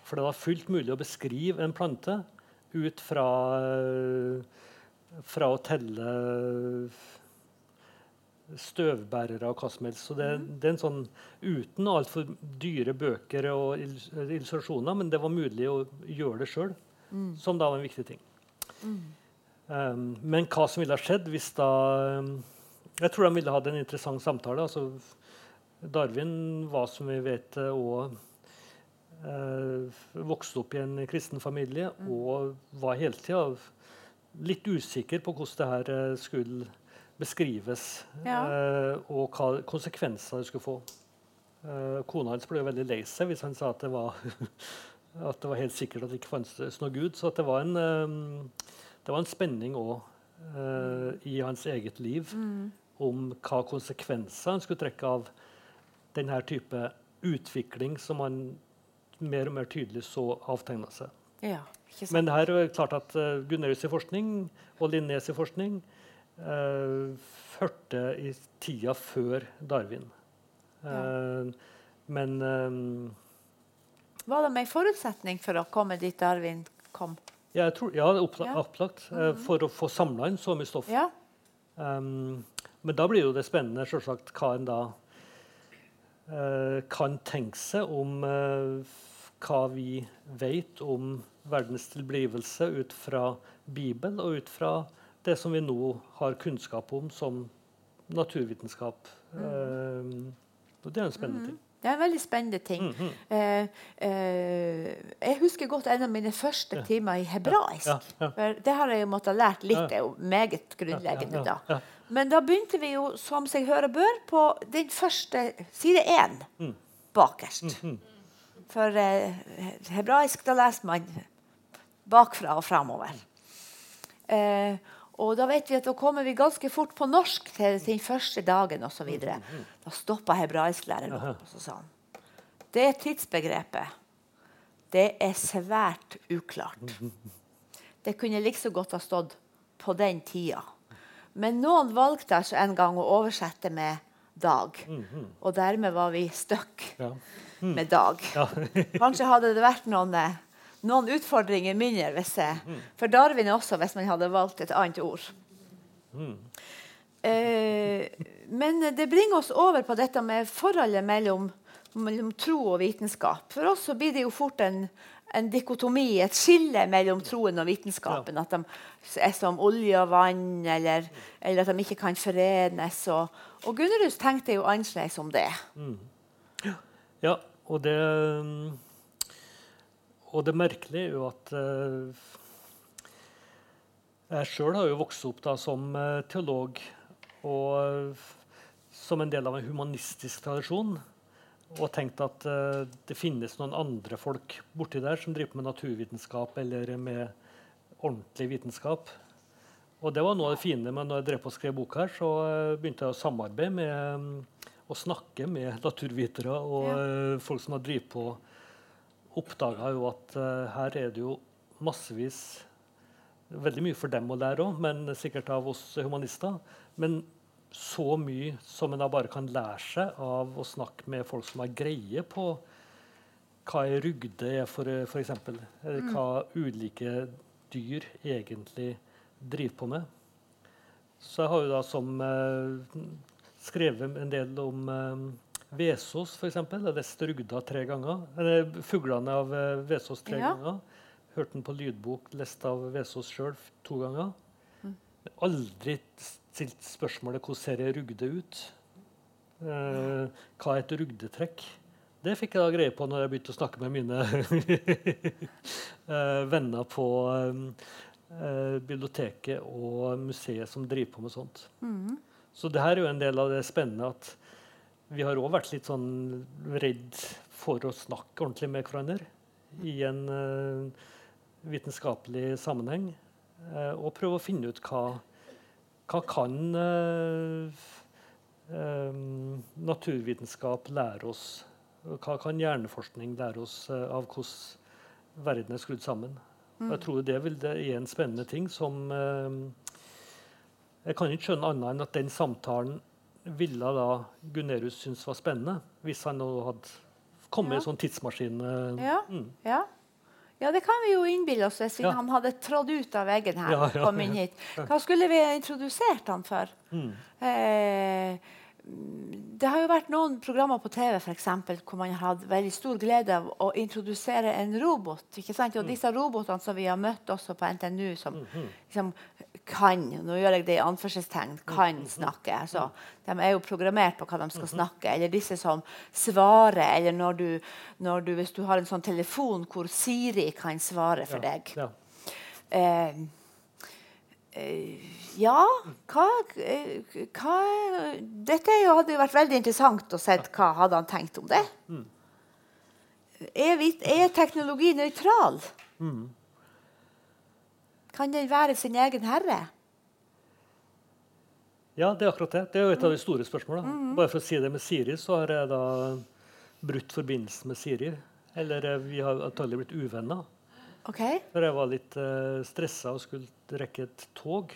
For det var fullt mulig å beskrive en plante ut fra, eh, fra å telle støvbærere og hva som helst. Så det, det er en sånn uten altfor dyre bøker og illustrasjoner, men det var mulig å gjøre det sjøl, som da var en viktig ting. Um, men hva som ville ha skjedd hvis da Jeg tror de ville hatt en interessant samtale. altså Darwin var, som vi vet, òg vokste opp i en kristen familie og var hele tida litt usikker på hvordan det her eh, skulle beskrives, Ja. eh, og hva konsekvenser det skulle få. Eh, kona hans ble veldig lei seg hvis han sa at det var, *laughs* at det var helt sikkert at det ikke fantes noe Gud. Så det var en, det var en spenning òg i hans eget liv om hva konsekvenser han skulle trekke av denne type utvikling som han mer og mer tydelig så avtegna seg. Ja? Men det her er det klart at uh, i forskning og Linnés forskning uh, førte i tida før Darwin. Eh, Men um, Var det en forutsetning for å komme dit Darwin kom? jeg tror, ja, er Ja. opplagt eh, for å få samla inn så mye stoff. Ja. Um, men da blir jo det spennende selvsagt, hva en da uh, kan tenke seg om eh, f- hva vi vet om verdens tilblivelse ut fra Bibelen og ut fra det som vi nå har kunnskap om som naturvitenskap. Og det er en spennende ting. Det er en veldig spennende ting. eh, eh, jeg husker godt en av mine første timer i hebraisk. Ja, ja. Det har jeg jo måttet lært litt. Det er jo meget grunnleggende Ja, ja, ja. da. Men da begynte vi jo, som seg hør og bør, på den første side én Mm. bakerst. For eh, hebraisk, da leser man bakfra og framover. Eh, Og da vet vi at da kommer vi ganske fort på norsk til den første dagen osv. Da stoppa hebraisklæreren opp og så sa han, det tidsbegrepet det er svært uklart. Det kunne like godt ha stått 'på den tida'. Men noen valgte altså en gang å oversette med 'dag'. Og dermed var vi stuck Ja. med 'dag'. Ja. *laughs* Kanskje hadde det vært noen, eh, noen utfordringer mindre hvis jeg, for Darwin også, hvis man hadde valgt et annet ord. Eh, men det bringer oss over på dette med forholdet mellom, mellom tro og vitenskap. For oss så blir det jo fort en, en dikotomi, et skille mellom troen og vitenskapen. At de er som olje og vann, eller, eller at de ikke kan forenes. Og, og Gunnerus tenkte jo annerledes om det. Ja, og det mm, Og det merkelige er jo at eh, Jeg sjøl har jo vokst opp da som eh, teolog og eh, som en del av en humanistisk tradisjon. Og tenkt at det finnes noen andre folk borti der som driver med naturvitenskap eller med ordentlig vitenskap. Og det var noe av det fine men når jeg drev på og skrev bok her, så eh, begynte jeg å samarbeide med mm, å snakke med naturvitere og Ja. eh, folk som har drevet på. Oppdaga jo at eh, her er det jo massevis Veldig mye for dem å lære òg, men sikkert av oss humanister. Men så mye som en da bare kan lære seg av å snakke med folk som har greie på hva ei rugde er, for, f.eks. Eller hva ulike dyr egentlig driver på med. Så jeg har jo da som eh, skrevet en del om eh, Vesos, f.eks. Jeg har lest rugda tre ganger. Eller fuglene av eh, Vesos tre Ja. ganger. Hørte den på lydbok, lest av Vesos sjøl to ganger. Aldri stilt spørsmålet hvordan ser jeg rugde ut? Eh, hva er et rugdetrekk? Det fikk jeg da greie på når jeg begynte å snakke med mine *laughs* venner på eh, biblioteket og museet som driver på med sånt. Så det her er jo en del av det spennende at vi har òg vært litt sånn redd for å snakke ordentlig med hverandre i en eh, vitenskapelig sammenheng. eh, og prøve å finne ut hva, hva kan eh, eh, naturvitenskap lære oss? Hva kan hjerneforskning lære oss av hvordan verden er skrudd sammen? Og Jeg tror det, vil, det er en spennende ting som eh, Jeg kan ikke skjønne annet enn at den samtalen ville da Gunerius synes var spennende, hvis han nå hadde kommet i en sånn tidsmaskin. eh, Ja. Mm. Ja. ja, det kan vi jo innbille oss hvis Ja. han hadde trådt ut av veggen her. Ja, ja, kom inn hit. Hva skulle vi introdusert han for? Mm. Eh, det har jo vært noen programmer på TV for eksempel, hvor man har hatt veldig stor glede av å introdusere en robot. ikke sant? Mm. Og disse robotene som vi har møtt også på NTNU, som liksom kan Nå gjør jeg det i anførselstegn. Kan snakke. altså De er jo programmert på hva de skal snakke. Eller disse som svarer. Eller når du, når du, hvis du har en sånn telefon hvor Siri kan svare for deg. Ja. ja. eh, ja, hva, eh, hva Dette jo, hadde jo vært veldig interessant å se hva hadde han tenkt om det. Er, vi, er teknologi nøytral? Kan den være sin egen herre? Ja, det er akkurat det. Det er jo et av de store spørsmålene. Bare for å si det med Siri, så har jeg da brutt forbindelsen med Siri. Eller eh, vi har antakelig blitt uvenner. Ok? For jeg var litt uh, stressa og skulle rekke et tog.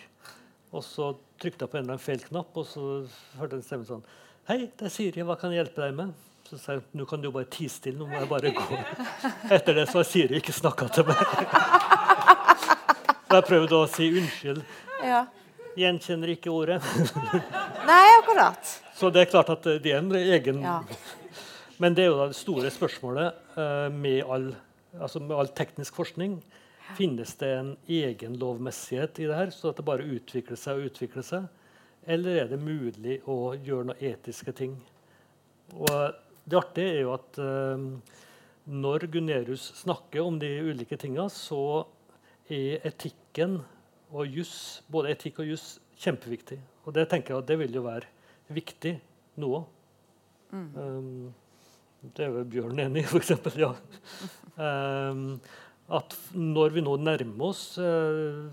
Og så trykte jeg på en eller annen feil knapp, og så hørte jeg en stemme sånn Hei, det er Siri, hva kan jeg hjelpe deg med? Så sa jeg nå kan du bare tie stille, nå må jeg bare gå. Etter det så har Siri ikke snakka til meg. Så jeg prøvde å si unnskyld. Ja. Gjenkjenner ikke ordet. Nei, akkurat. Så det er klart at det er en egen Ja. Men det er jo det store spørsmålet eh, med, all, altså med all teknisk forskning. Finnes det en egen lovmessighet i det her, så at det bare utvikler seg og utvikler seg? Eller er det mulig å gjøre noen etiske ting? Og det artige er jo at eh, når Gunerius snakker om de ulike tinga, så er etikken og juss, både etikk og juss, kjempeviktig. Og det tenker jeg at det vil jo være viktig nå òg. Um, det er vel Bjørn enig i, f.eks. Ja. Um, at når vi nå nærmer oss uh,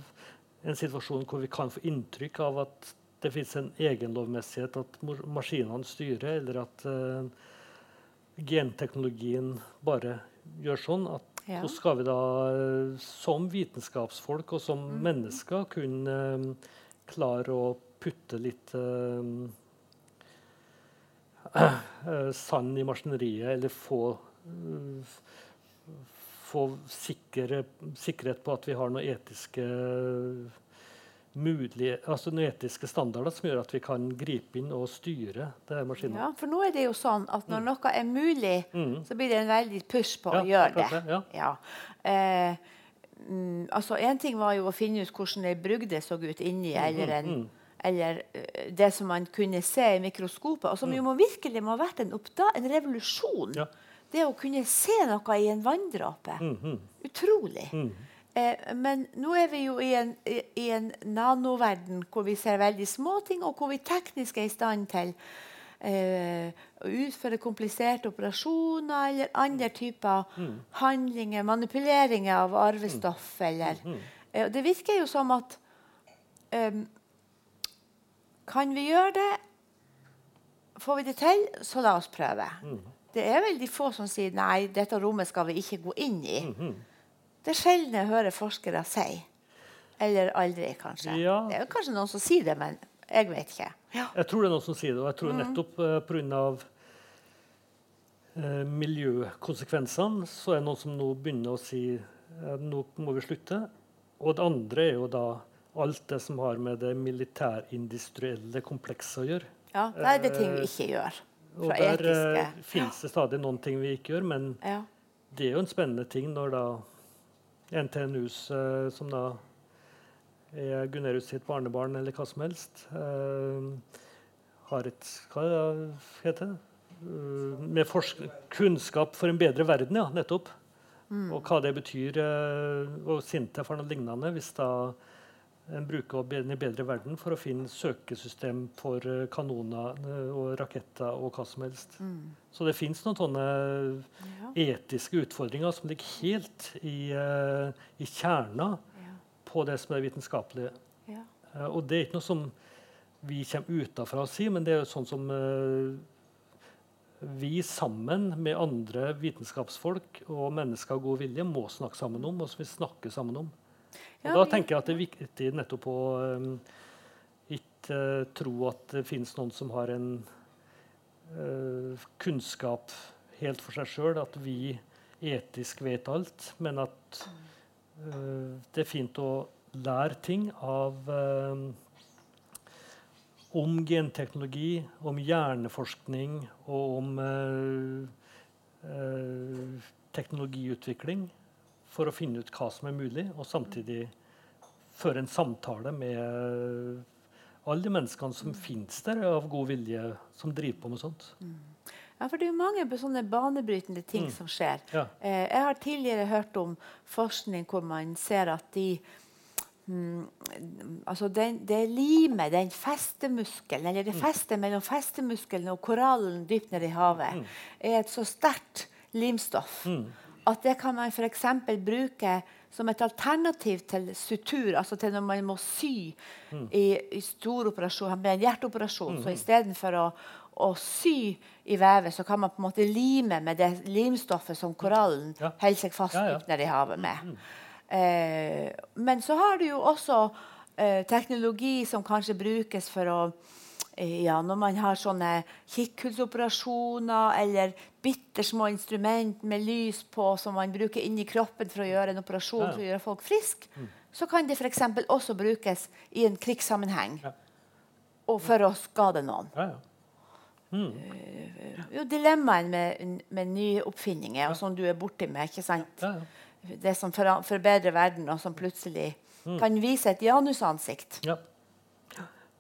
en situasjon hvor vi kan få inntrykk av at det fins en egenlovmessighet, at maskinene styrer, eller at uh, genteknologien bare gjør sånn. At, ja. Så skal vi da uh, som vitenskapsfolk og som mm. mennesker kunne klare å putte litt sand i maskineriet, eller få få sikre, sikkerhet på at vi har noen etiske mulige, altså noen etiske standarder som gjør at vi kan gripe inn og styre det her maskinen. Ja, for nå er det jo sånn at når mm. noe er mulig, mm. så blir det en veldig push på ja, å gjøre det. det ja. Ja. Eh, mm, altså En ting var jo å finne ut hvordan ei brugde så ut inni, mm, eller, en, mm, eller uh, det som man kunne se i mikroskopet, og som jo må virkelig må ha vært en, en revolusjon. Det å kunne se noe i en vanndråpe. Utrolig. Eh, men nå er vi jo i en, i, en, nanoverden hvor vi ser veldig små ting, og hvor vi teknisk er i stand til eh, å utføre kompliserte operasjoner eller andre typer mm. handlinger, manipuleringer av arvestoff. Mm. Eller, mm. eh, det virker jo som at um, Kan vi gjøre det? Får vi det til, så la oss prøve. Mm. Det er veldig få som sier nei, dette rommet skal vi ikke gå inn i. -hmm. Det er sjelden jeg hører forskere si. Eller aldri, kanskje. Ja. Det er kanskje noen som sier det, men jeg vet ikke. Ja. Jeg tror det er noen som sier det, og jeg tror mm. nettopp uh, pga. Uh, eh, miljøkonsekvensene så er det noen som nå begynner å si uh, nå må vi slutte. Og det andre er jo da alt det som har med det militærindustrielle komplekset å gjøre. Ja, det er det ting vi ikke gjør. og der etiske. finnes det stadig noen ting vi ikke gjør, men ja. det er jo en spennende ting når da NTNUs, uh, som da er Gunnerus sitt barnebarn, eller hva som helst, har et Hva heter det? Med kunnskap for en bedre verden, ja, nettopp. Mm. Og hva det betyr. og Sintef har noe lignende. hvis da en bruker en bedre verden for å finne søkesystem for kanoner og raketter og hva som helst. Mm. Så det fins noen sånne ja. etiske utfordringer som ligger helt i, i kjerna ja. på det som er vitenskapelige. Ja. Og det er ikke noe som vi kommer utafra å si, men det er sånn som vi sammen med andre vitenskapsfolk og mennesker av god vilje må snakke sammen om, og som vi snakker sammen om. Og da tenker jeg at det er viktig nettopp å um, ikke uh, tro at det finnes noen som har en uh, kunnskap helt for seg sjøl, at vi etisk vet alt, men at uh, det er fint å lære ting av om genteknologi, om hjerneforskning og om teknologiutvikling for å finne ut hva som er mulig, og samtidig føre en samtale med alle de menneskene som finnes der av god vilje, som driver på med sånt. Mm. Ja, for Det er jo mange sånne banebrytende ting mm. som skjer. Ja. Eh, jeg har tidligere hørt om forskning hvor man ser at de mm, altså den, Det limet, den festemuskelen, eller det mm. festet mellom festemuskelen og korallen dypt nede i havet, mm. er et så sterkt limstoff. Mm at det kan man f.eks. bruke som et alternativ til sutur, altså til når man må sy mm. i, i stor operasjon, med en hjerteoperasjon. Mm. Så istedenfor å, å sy i vevet, så kan man på en måte lime med det limstoffet som korallen ja. holder seg fast ja, ja. nede i havet med. Mm. Eh, men så har du jo også eh, teknologi som kanskje brukes for å ja, når man har sånne kikkhullsoperasjoner eller bitte små instrument med lys på som man bruker inni kroppen for å gjøre en operasjon ja. for å gjøre folk friske, mm. så kan det f.eks. også brukes i en krigssammenheng ja. og for å skade noen. Mm. uh, jo, dilemmaen med, med nye oppfinninger, og som du er borti med. ikke sant? Det som for, forbedrer verden, og som plutselig mm. kan vise et janusansikt. Ja.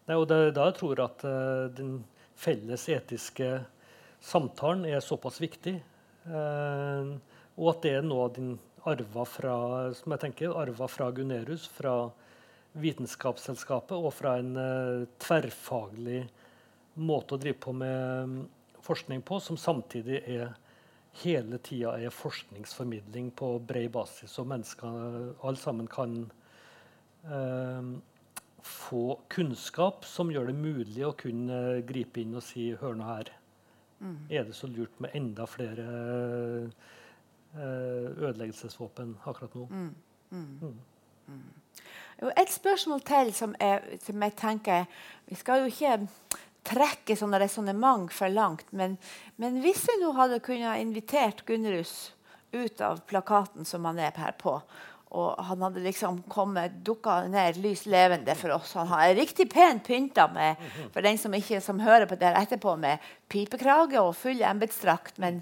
Nei, og det er da jeg tror at uh, den felles etiske samtalen er såpass viktig. Eh, og at det er noe den arva fra, som jeg tenker, arva fra Gunerius, fra Vitenskapsselskapet og fra en eh, tverrfaglig måte å drive på med um, forskning på, som samtidig er hele tida er forskningsformidling på bred basis, og mennesker alle sammen kan eh, få kunnskap som gjør det mulig å kunne gripe inn og si Hør nå her. Er det så lurt med enda flere eh, ødeleggelsesvåpen akkurat nå? Jo, Et spørsmål til som jeg, som jeg tenker Vi skal jo ikke trekke sånne resonnement for langt, men, men hvis jeg nå hadde kunnet invitert Gunnerus ut av plakaten som han er her på, og han hadde liksom kommet, dukka ned lys levende for oss. Han er riktig pent pynta med, for den som ikke som hører på det etterpå, med pipekrage og full embetsdrakt. Men,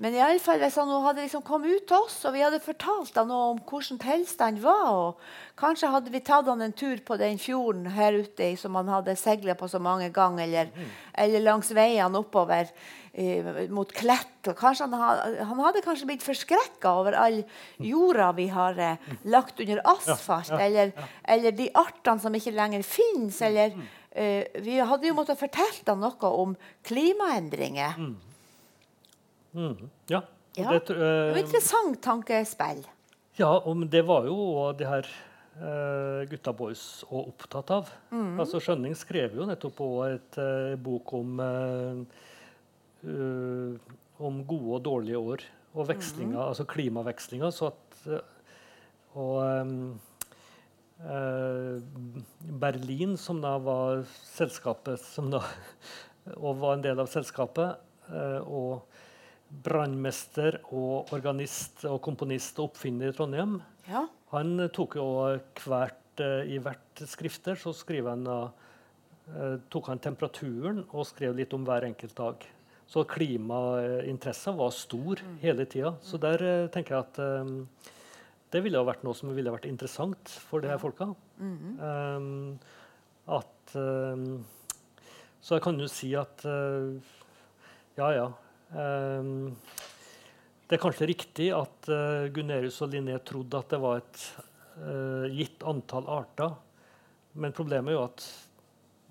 men i alle fall, hvis han hadde liksom kommet ut til oss, og vi hadde fortalt han om hvordan tilstanden var, og kanskje hadde vi tatt han en tur på den fjorden her ute som han hadde seilt på så mange ganger, eller, eller langs veiene oppover eh, mot Klett. Kanskje han, hadde, han hadde kanskje blitt forskrekka over all jorda vi har eh, lagt under asfalt, ja, eller, eller de artene som ikke lenger finnes. Eller, eh, vi hadde jo måttet fortelle han noe om klimaendringer. Mhm. Ja. Ja, Det, uh, Det var interessant tankespill. ja, og det var jo også de her uh, gutta boys også opptatt av. Altså Skjønning skrev jo nettopp òg et uh, bok om, eh, om gode og dårlige år. Og vekslinga, altså klimavekslinga. Så at, og eh, Berlin, som da var selskapet som da, *laughs* og var en del av selskapet, og brannmester og organist og komponist og oppfinner i Trondheim, Ja. han tok jo hvert, eh, I hvert skrifter så han eh, tok han temperaturen og skrev litt om hver enkelt dag. Så klimainteressen var stor hele tida. Så der eh, tenker jeg at um, det ville ha vært noe som ville ha vært interessant for de her folka. Um, at um, Så jeg kan jo si at uh, ja, ja. Um, det er kanskje riktig at uh, Gunerius og Linné trodde at det var et uh, gitt antall arter. Men problemet er jo at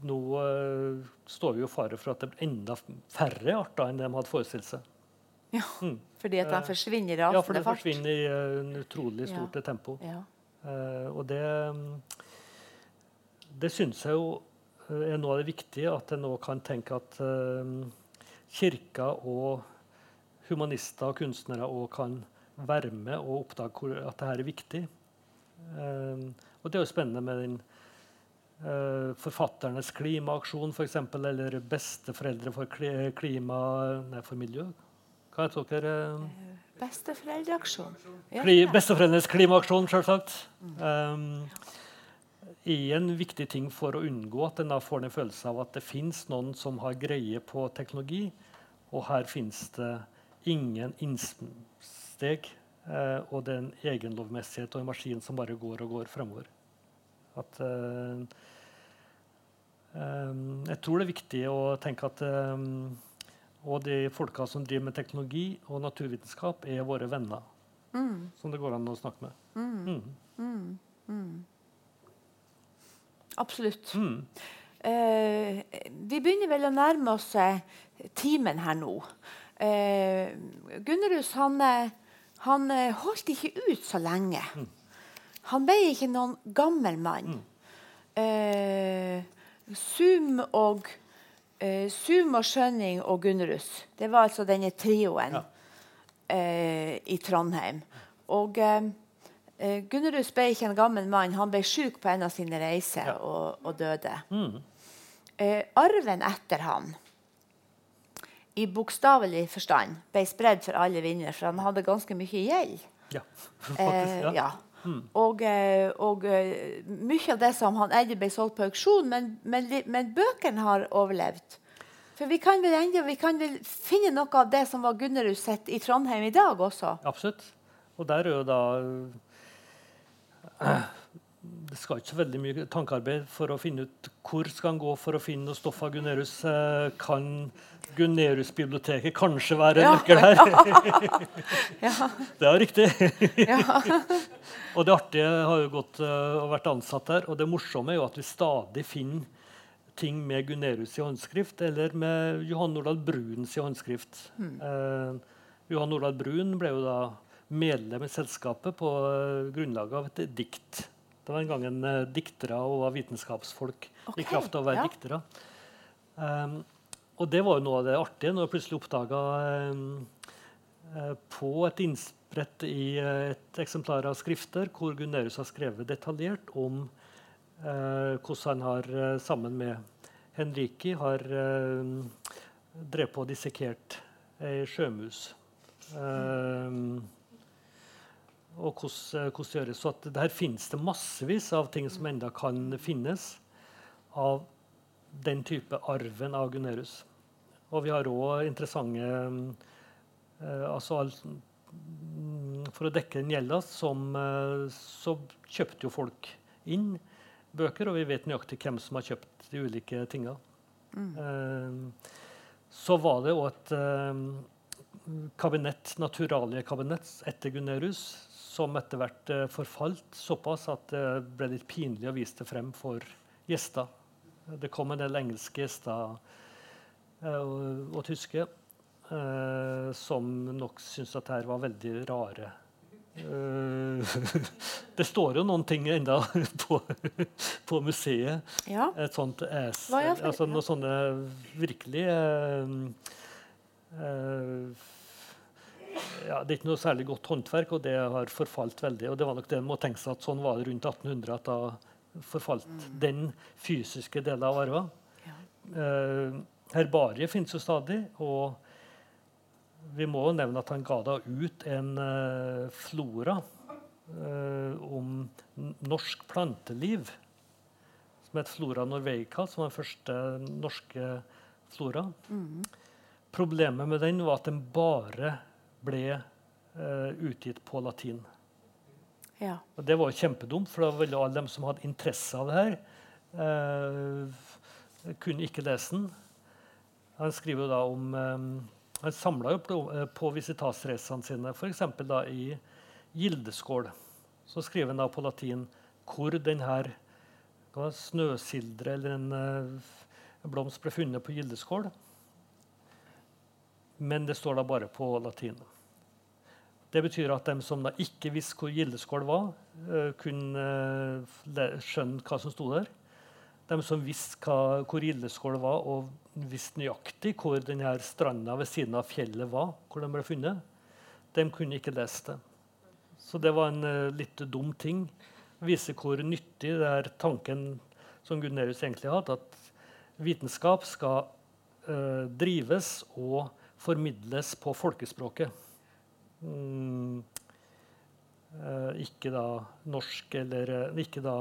nå uh, står vi jo fare for at det blir enda færre arter enn de hadde forestilt seg. ja. Fordi at de Eh, forsvinner i Ja, for Ja, det fart. forsvinner i en utrolig stort tempo. Ja. Eh, og det mm, Det syns jeg jo eh, er noe av det viktige, at en nå kan tenke at uh, kirka og humanister og kunstnere òg kan være med og oppdage at dette er viktig. Eh, og det er jo spennende med den Uh, forfatternes klimaaksjon, f.eks., eller besteforeldre for klima... Nei, for miljø. Hva heter dere? Besteforeldreaksjon. Ja. Kli, besteforeldrenes klimaaksjon, selvsagt. Um, er en viktig ting for å unngå at en får en følelse av at det fins noen som har greie på teknologi, og her fins det ingen innsteg. eh, og det er en egenlovmessighet og en maskin som bare går og går fremover. At eh, um, Jeg tror det er viktig å tenke at um, og de folka som driver med teknologi og naturvitenskap, er våre venner. Som det går an å snakke med. Mm. Mm. Absolutt. Mm. Eh, vi begynner vel å nærme oss eh, timen her nå. Eh, Gunnerus han, eh, han eh, holdt ikke ut så lenge. Han ble ikke noen gammel mann. Eh, Sum og eh, Zoom og Skjønning og Gunnerus. Det var altså denne trioen Ja. eh, i Trondheim. Og eh, eh, Gunnerus ble ikke en gammel mann. Han ble syk på en av sine reiser Ja. og, og døde. Mm. Eh, arven etter han, i bokstavelig forstand, ble spredd for alle vinnere, for han hadde ganske mye gjeld. Ja, Eh, *laughs* faktisk. Ja. ja. Og, eh, og eh, mye av det som han eide, ble solgt på auksjon, men, men, men bøkene har overlevd. For vi kan, vel enda, vi kan vel finne noe av det som var Gunnerus sitt i Trondheim i dag også. Absolutt. Og der er jo da eh, Det skal ikke så veldig mye tankearbeid for å finne ut hvor skal han gå for å finne noe stoff av Gunnerus. Eh, kan Gunnerus-biblioteket kanskje være en nøkkel her? *laughs* Ja. Det er riktig. *laughs* Og det artige har jo gått eh, og vært ansatt der. Og det morsomme er jo at vi stadig finner ting med Gunerius i håndskrift, eller med Johan Nordahl Bruns i håndskrift. Eh, Johan Nordahl Brun ble jo da medlem i selskapet på eh, grunnlag av et dikt. Det var en gang en uh, diktere og var vitenskapsfolk okay, i kraft av å være ja. diktere. Um, og det var jo noe av det artige når jeg plutselig oppdaga um, uh, på et innsprett i uh, et eksemplar av skrifter hvor Gunnerus har skrevet detaljert om uh, hvordan han har, sammen med Henriki, har uh, drevet på og dissekert ei sjømus. Um, og hvordan, hvordan det gjøres. Så at der finnes det massevis av ting som enda kan finnes av den type arven av Gunnerus. Og vi har òg interessante eh, altså all, mm, For å dekke den gjelda som, eh, så kjøpte jo folk inn bøker, og vi vet nøyaktig hvem som har kjøpt de ulike tinga. Eh, så var det òg et eh, kabinett, naturaliekabinett etter Gunnerus som etter hvert eh, forfalt såpass at det ble litt pinlig å vise det frem for gjester. Det kom en del engelske gjester eh, og, og tyske eh, som nok syntes at dette var veldig rare. *laughs* Det står jo noen ting enda *laughs* på, på museet. Ja. Et sånt es, altså noen sånne virkelig eh, eh, ja, Det er ikke noe særlig godt håndverk, og det har forfalt veldig. og det var nok det man må tenke seg at Sånn var det rundt 1800, at da forfalt den fysiske delen av arva. Ja. Eh, herbariet finnes jo stadig, og vi må jo nevne at han ga da ut en eh, flora eh, om norsk planteliv, som het Flora norveica, som var den første norske flora. Problemet med den var at den bare ble eh, utgitt på latin. Ja. Og det var jo kjempedumt, for da ville alle dem som hadde interesse av det her, eh, kunne ikke lese den. Han skriver jo da om eh, Han samla jo på, eh, på visitasreisene sine, f.eks. i Gildeskål. Så skriver han da på latin hvor den her snøsildre eller en, eh, blomst ble funnet på Gildeskål. Men det står da bare på latin. Det betyr at de som da ikke visste hvor Gildeskål var, eh, kunne eh, skjønne hva som sto der. De som visste hvor Gildeskål var, og visste nøyaktig hvor denne stranda ved siden av fjellet var, hvor de ble funnet, de kunne ikke lese det. Så det var en eh, litt dum ting. Vise hvor nyttig det er tanken som Gunerius egentlig hadde, at vitenskap skal drives og formidles på folkespråket. Mm, eh, ikke da norsk eller eh, Ikke da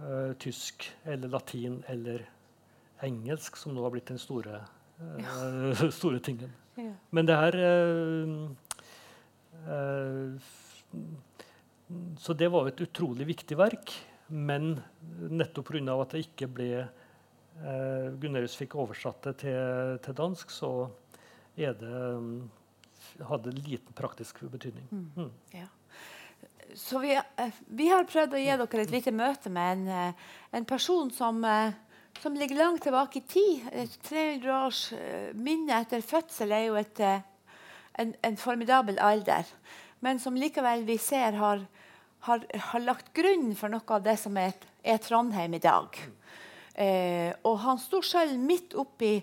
eh, tysk eller latin eller engelsk, som nå har blitt den store, eh, *laughs* store tingen. Ja. Men det her Så det var et utrolig viktig verk. Men nettopp pga. at det ikke ble eh, Gunnerus fikk oversatt det til, til dansk, så er det mm, hadde liten praktisk betydning. Mm. Ja. Så vi, eh, vi har prøvd å gi dere et lite møte med en, eh, en person som, eh, som ligger langt tilbake i tid. Et 300 års minne etter fødsel er jo et, en, en formidabel alder. Men som likevel vi ser har, har, har lagt grunn for noe av det som er, er Trondheim i dag. Eh, og han sto selv midt oppi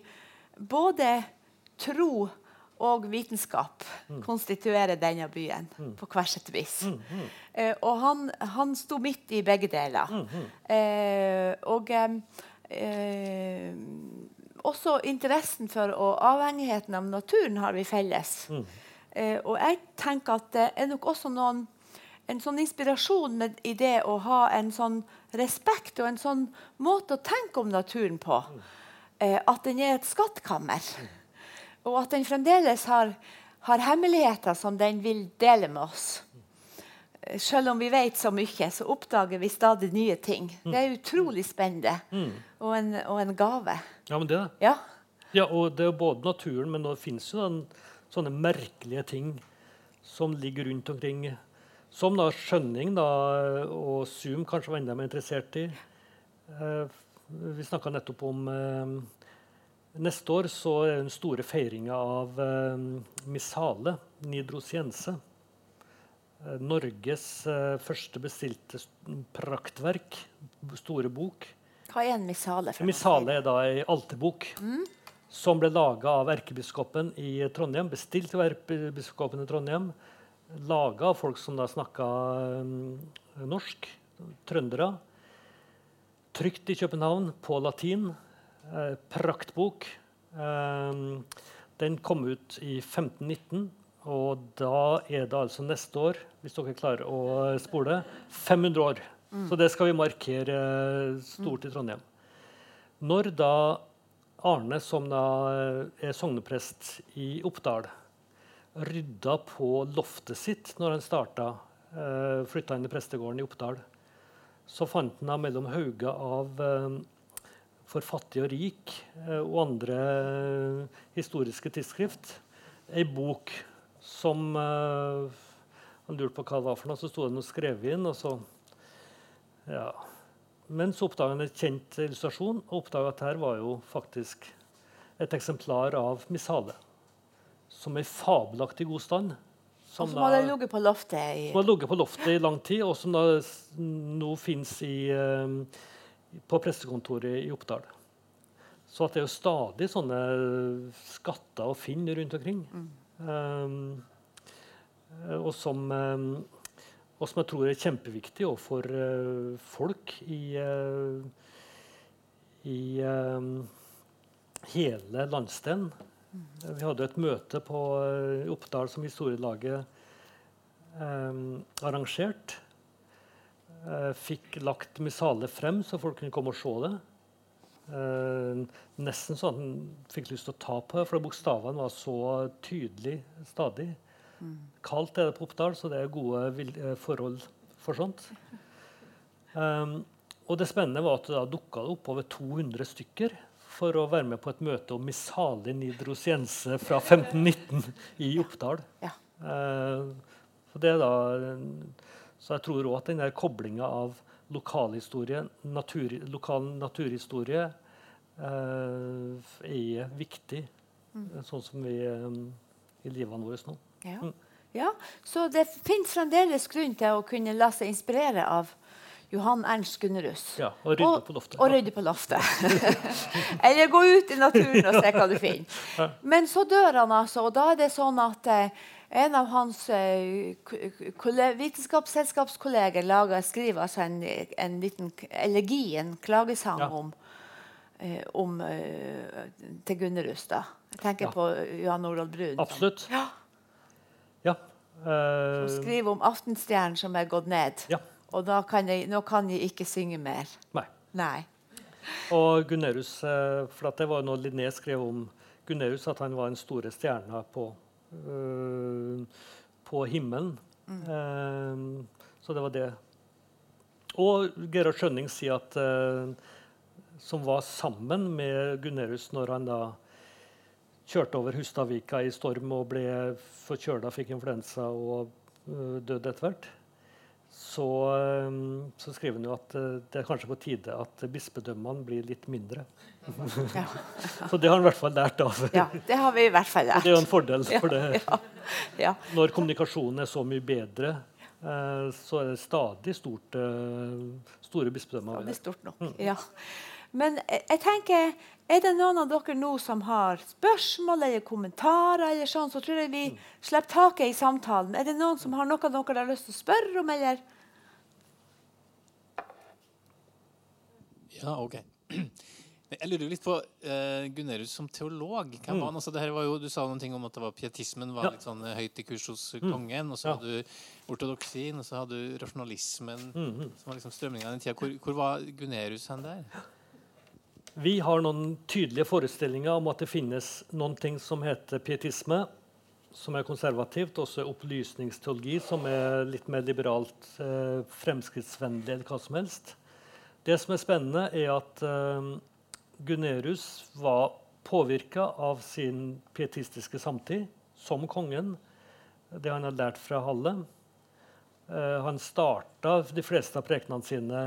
både tro og vitenskap konstituerer denne byen på hvert sitt vis. Eh, og han, han sto midt i begge deler. Eh, og eh, eh, også interessen for og avhengigheten av naturen har vi felles. Eh, og jeg tenker at det er nok også noen en sånn inspirasjon med, i det å ha en sånn respekt og en sånn måte å tenke om naturen på. Eh, at den er et skattkammer. Og at den fremdeles har, har hemmeligheter som den vil dele med oss. Selv om vi vet så mye, så oppdager vi stadig nye ting. Det er utrolig spennende. Og, en, og en gave. Ja, men det, Ja. ja, og det er jo både naturen, men det finnes jo den, sånne merkelige ting som ligger rundt omkring. Som da skjønning da, og Zoom kanskje var enda mer interessert i. Eh, vi snakka nettopp om eh, Neste år så er den store feiringa av eh, Missale nidrosiense. eh, Norges eh, første bestilte praktverk, store bok. Hva er en missale? for? Missale er da ei alterbok som ble laga av erkebiskopen i Trondheim. Bestilt av erkebiskopen i Trondheim. Laga av folk som da snakka eh, norsk. Trøndere. Trykt i København på latin. Eh, praktbok. Eh, den kom ut i 1519, og da er det altså neste år, hvis dere klarer å spole, 500 år. Så det skal vi markere stort i Trondheim. Når da Arne, som da eh, er sogneprest i Oppdal, rydda på loftet sitt når han starta, eh, flytta inn i prestegården i Oppdal, så fant han da mellom hauger av For fattig og rik eh, og andre historiske tidsskrift ei bok som eh, Han lurte på hva det var for noe, så sto det noe skrevet inn. og så ja. Men så oppdaga han en kjent illustrasjon og oppdaga at her var jo faktisk et eksemplar av Missale. Som er i fabelaktig god stand. Og Som som hadde ligget på loftet i som hadde ligget på loftet i lang tid, og som da nå fins på pressekontoret i Oppdal. Så at det er jo stadig sånne skatter å finne rundt omkring. Um, og, som, um, og som jeg tror er kjempeviktig også for uh, folk i, uh, i um, hele landsdelen. Vi hadde et møte på uh, Oppdal som historielaget eh, arrangert. Eh, fikk lagt Missale frem, så folk kunne komme og se det. Eh, nesten at han fikk lyst til å ta på det, for bokstavene var så tydelig stadig. Kaldt er det på Oppdal, så det er gode eh, forhold for sånt. Um, og det spennende var at det da dukka opp over 200 stykker for å være med på et møte om Missale nidrosiense fra 1519 i Oppdal. Ja. Uh, så, det er da, så jeg tror òg at den koblinga av lokalhistorie, natur, lokal naturhistorie, eh, er viktig. Sånn som vi eh, i livene våre nå. Ja. Mm. ja. Så det fins fremdeles grunn til å kunne la seg inspirere av Johan Ernst Gunnerus. Ja, og rydde på loftet. Og rydde på loftet. *laughs* Eller gå ut i naturen og se hva du finner. Men så dør han, altså, og da er det sånn at eh, en av hans eh, vitenskapsselskapskolleger lager, skriver altså en, en liten elegi, en klagesang Ja. om, eh, om eh, til Gunnerus. da. Jeg tenker Ja. på Johan Orold Brun. som- Absolutt. Ja, Ja. Eh, som skriver om aftenstjernen som er gått ned. ja. Og da kan jeg, nå kan jeg ikke synge mer. Nei. Nei. Og Gunnerus, for at det var noe Linné skrev om Gunnerus, at han var den store stjerna på, på himmelen. Eh, så det var det. Og Gerhard Skjønning sier at eh, som var sammen med Gunnerus når han da kjørte over Hustadvika i storm og ble forkjøla, fikk influensa og døde etter hvert. Så, øh, så skriver han jo at øh, det er kanskje på tide at bispedømmene blir litt mindre. Ja. *laughs* Så det har han i hvert fall lært av. ja, det har vi i hvert fall Og lært. det er jo en fordel. For det, Ja, ja. når kommunikasjonen er så mye bedre, eh, så er det stadig stort, eh, store bispedømmer. Er har. stort nok. Ja. Men jeg, jeg tenker, er det noen av dere nå som har spørsmål eller kommentarer, eller sånn, så tror jeg vi slipper taket i samtalen. Er det noen som har noe dere har lyst til å spørre om, eller? Ja, ok. *clears throat* Jeg lurer litt på uh, Gunnerus som teolog. Hvem var han? Altså, det her var jo, du sa noen ting om at det var pietismen var Ja. litt sånn eh, høyt i kurs hos eh, kongen. Og så Ja. hadde du ortodoksien, og så hadde du rasjonalismen, Mhm. som var liksom strømninga i den tida. Hvor, hvor var Gunnerus hen der? *gasps* Vi har noen tydelige forestillinger om at det finnes noen ting som heter pietisme, som er konservativt, også opplysningsteologi, som er litt mer liberalt, eh, fremskrittsvennlig enn hva som helst. Det som er spennende, er at eh, Gunnerus var påvirka av sin pietistiske samtid, som kongen, det han har lært fra Halle. Eh, han starta de fleste av prekenene sine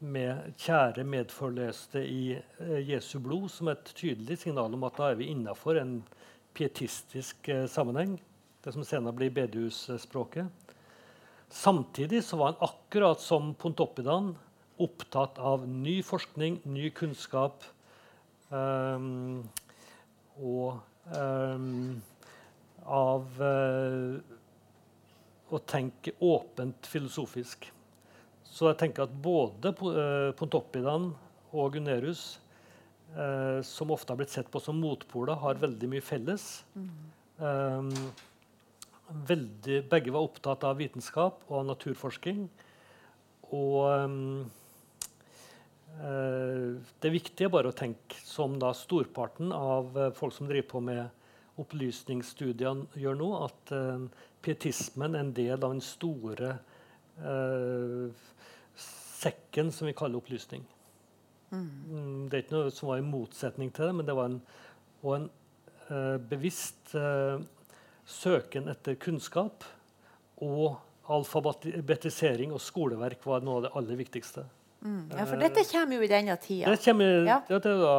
med 'kjære medforløste i eh, Jesu blod', som et tydelig signal om at da er vi innafor en pietistisk eh, sammenheng. Det som senere blir bedehusspråket. Samtidig så var han akkurat som Pontoppidan opptatt av ny forskning, ny kunnskap. Um, og um, av uh, å tenke åpent filosofisk. Så jeg tenker at både uh, Pontoppidan og Gunerius, uh, som ofte har blitt sett på som motpoler, har veldig mye felles. Mm. Veldig, begge var opptatt av vitenskap og naturforsking. Og um, uh, det viktige er bare å tenke som da storparten av folk som driver på med opplysningsstudiene gjør nå, at pietismen er en del av den store sekken som vi kaller opplysning. Mm. mm. Det er ikke noe som var i motsetning til det, men det var en, en bevisst søken etter kunnskap og alfabetisering og skoleverk var noe av det aller viktigste. Mm. Ja, For dette kommer jo i denne tida. Det kommer, ja. det da,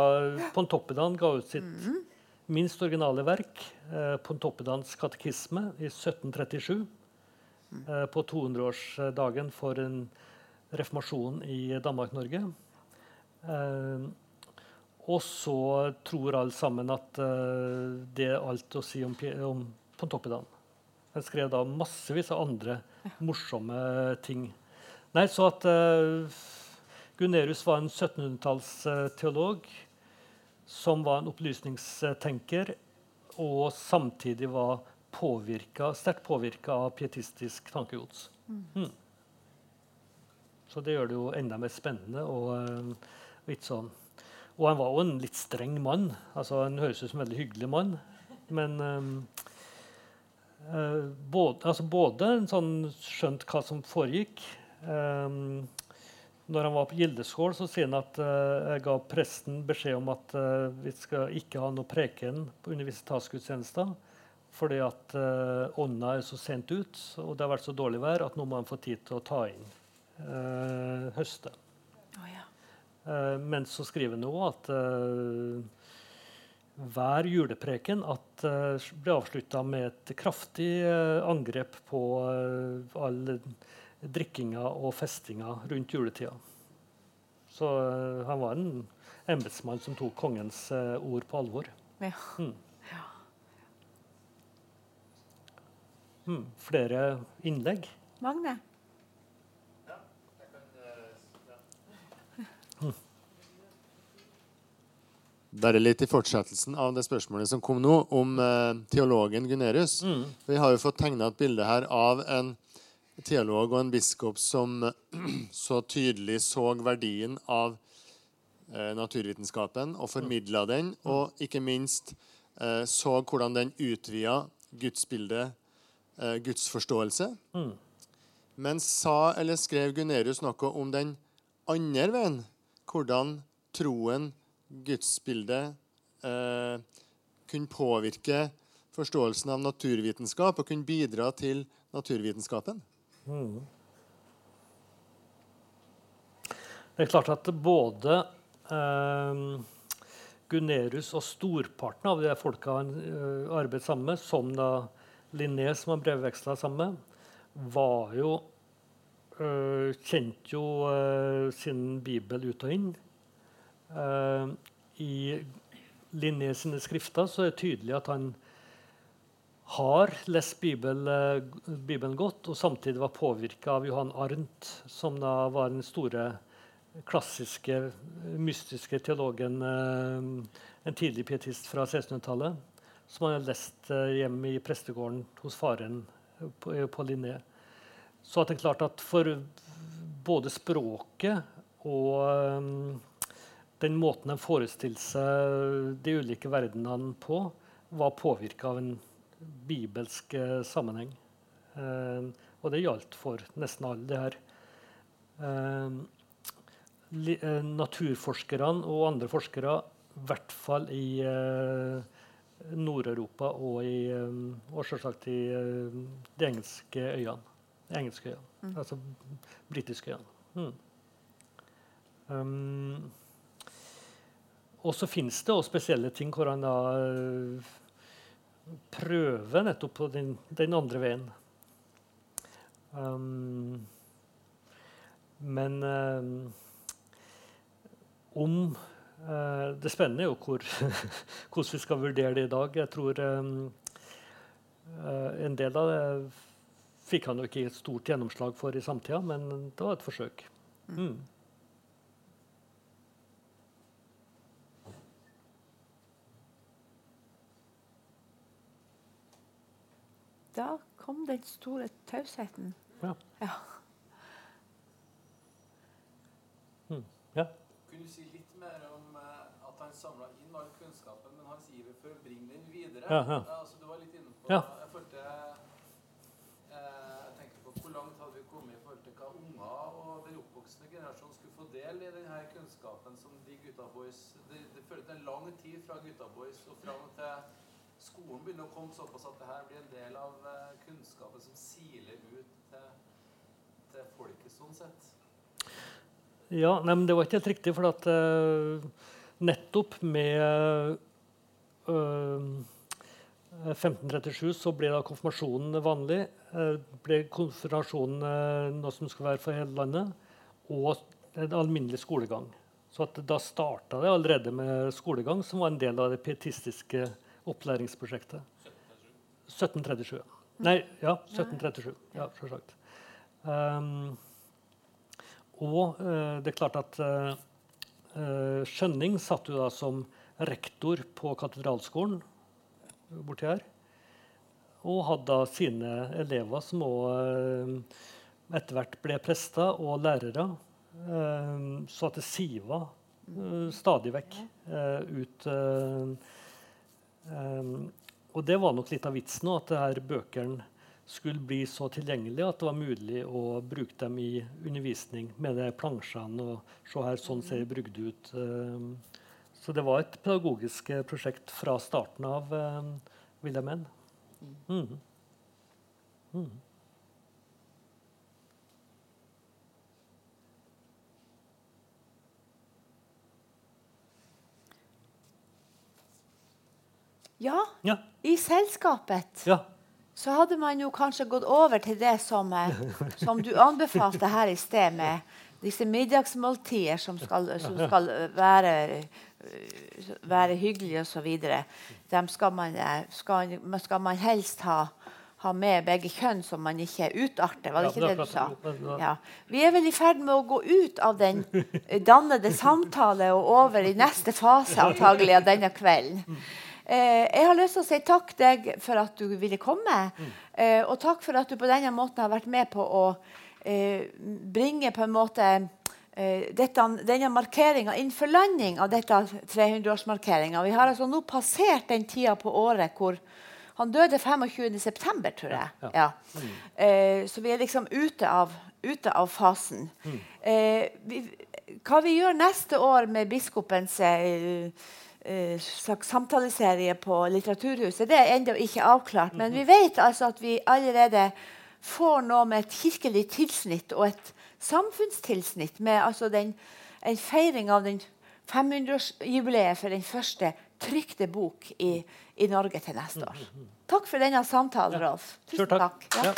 Pontoppidan ga ut sitt mm. minst originale verk, eh, Pontoppidans katekisme, i 1737. Mm. Eh, på 200-årsdagen for en reformasjon i Danmark-Norge. Eh, og så tror alle sammen at uh, det er alt å si om, om Pontoppidan. Jeg skrev da massevis av andre morsomme ting. Nei, så at Gunerius var en 1700-tallsteolog som var en opplysningstenker, og samtidig var påvirka, sterkt påvirka av pietistisk tankegods. Mm. Mm. Så det gjør det jo enda mer spennende. og og ikke sånn. Og han var jo en litt streng mann. altså Han høres ut som en veldig hyggelig mann. Men um, uh, både, altså både sånn, skjønt hva som foregikk. Um, når han var på Gildeskål, så sier han at uh, jeg ga presten beskjed om at uh, vi skal ikke ha noe preken på universitetsgudstjenester. Fordi at eh, ånda er så sent ut, og det har vært så dårlig vær at nå må han få tid til å ta inn eh, høste. Oh, ja. men så skriver han òg at hver julepreken at, uh, ble avslutta med et kraftig uh, angrep på all drikkinga og festinga rundt juletida. Så han var en embetsmann som tok kongens ord på alvor. Ja. Mm. Mm. Flere innlegg? Magne? Bare litt i fortsettelsen av det spørsmålet som kom nå, om eh, teologen Gunerius. Mm. Vi har jo fått tegna et bilde her av en teolog og en biskop som *clears throat* så tydelig så verdien av eh, naturvitenskapen og formidla den, mm. og ikke minst eh, så hvordan den utvida gudsbildet, eh, gudsforståelse. Mm. Men sa eller skrev Gunerius noe om den andre veien? Hvordan troen gudsbildet eh, kunne påvirke forståelsen av naturvitenskap og kunne bidra til naturvitenskapen? Mm. Det er klart at både eh, Gunerius og storparten av de folka han uh, arbeidet sammen med, som da Linné, som han brevveksla sammen med, var jo øh, Kjente jo øh, sin bibel ut og inn. Uh, I Linné sine skrifter så er det tydelig at han har lest Bibel, uh, Bibelen godt, og samtidig var påvirka av Johan Arnt, som da var den store klassiske, mystiske teologen, uh, en tidlig pietist fra 1600-tallet, som han hadde lest hjemme i prestegården hos faren på, på Linné. Så at det er klart at for både språket og um, den måten de forestilte seg de ulike verdenene på, var påvirka av en bibelsk eh, sammenheng. Eh, og det gjaldt for nesten alle det her. Eh, eh, naturforskerne og andre forskere, i hvert fall i eh, Nord-Europa og, i, eh, og selvsagt i de engelske øyene. De engelske øyene. Mm. Altså britiske øyene. Mm. Um, og så fins det også spesielle ting hvor han da eh, prøver nettopp på den, den andre veien. Um, men um, om Det spennende er jo hvor, *laughs* hvordan vi skal vurdere det i dag. Jeg tror uh, en del av det fikk han jo ikke et stort gjennomslag for i samtida, men det var et forsøk. Mm. Da kom den store tausheten. Ja. Ja. Mm. ja. Kunne du si litt mer om eh, at han samla inn all kunnskapen, men hans iver for å bringe den videre? Ja, ja. altså, du var litt inne på Ja. jeg følte eh, Jeg tenkte på hvor langt hadde vi kommet i forhold til hva unger og den oppvoksende generasjonen skulle få del i denne kunnskapen som de gutta boys Det, det føltes en lang tid fra gutta boys og fram til skolen begynner å komme såpass at det her blir en del av eh, kunnskapen som siler ut til, til folket, sånn sett. Ja, nei, men det var ikke helt riktig, for at eh, nettopp med 1537 så ble da konfirmasjonen vanlig. eh, ble konfirmasjonen eh, noe som skulle være for hele landet, og en alminnelig skolegang. Så at da starta det allerede med skolegang, som var en del av det pietistiske opplæringsprosjektet. 1737. Nei, ja, 1737. Ja, Sjølsagt. Um, og uh, det er klart at eh, eh, Skjønning satt jo da som rektor på katedralskolen borti her. Og hadde sine elever som òg etter hvert ble prester og lærere. Eh, så at det siva eh, stadig vekk eh, ut eh, eh, Og det var nok litt av vitsen at det bøkene skulle bli så tilgjengelige at det var mulig å bruke dem i undervisning med de plansjene. og se her, sånn ser brygd ut. Så det var et pedagogisk eh, prosjekt fra starten av, eh, vil jeg mene. Mm. Mm. ja, Ja. i selskapet ja. så hadde man jo kanskje gått over til det som, eh, *laughs* som du anbefalte her i sted, med disse middagsmåltider som skal, som skal eh, være, være hyggelige osv. Skal man, eh, skal, skal man helst ha, ha med begge kjønn, så man ikke utarter. Var det Ja, ikke det du sa? Ja. Vi er vel i ferd med å gå ut av den dannede samtale og over i neste fase antagelig av denne kvelden. Eh, jeg har lyst til å si takk deg for at du ville komme. Eh, og takk for at du på denne måten har vært med på å eh, bringe på en måte dette, denne markeringa innenfor landing av dette 300-årsmarkeringa. Vi har altså nå passert den tida på året hvor han døde 25.9., tror jeg. Ja. Eh, så vi er liksom ute av, ute av fasen. Eh, vi, hva vi gjør neste år med biskopens eh, eh, samtaleserie på Litteraturhuset, det er ennå ikke avklart. Men vi vet altså at vi allerede får noe med et kirkelig tilsnitt og et samfunnstilsnitt med altså den, en feiring av 500-årsjubileet for den første trykte bok i, i Norge til neste år. Takk for denne samtalen, Rolf. Tusen takk. Ja.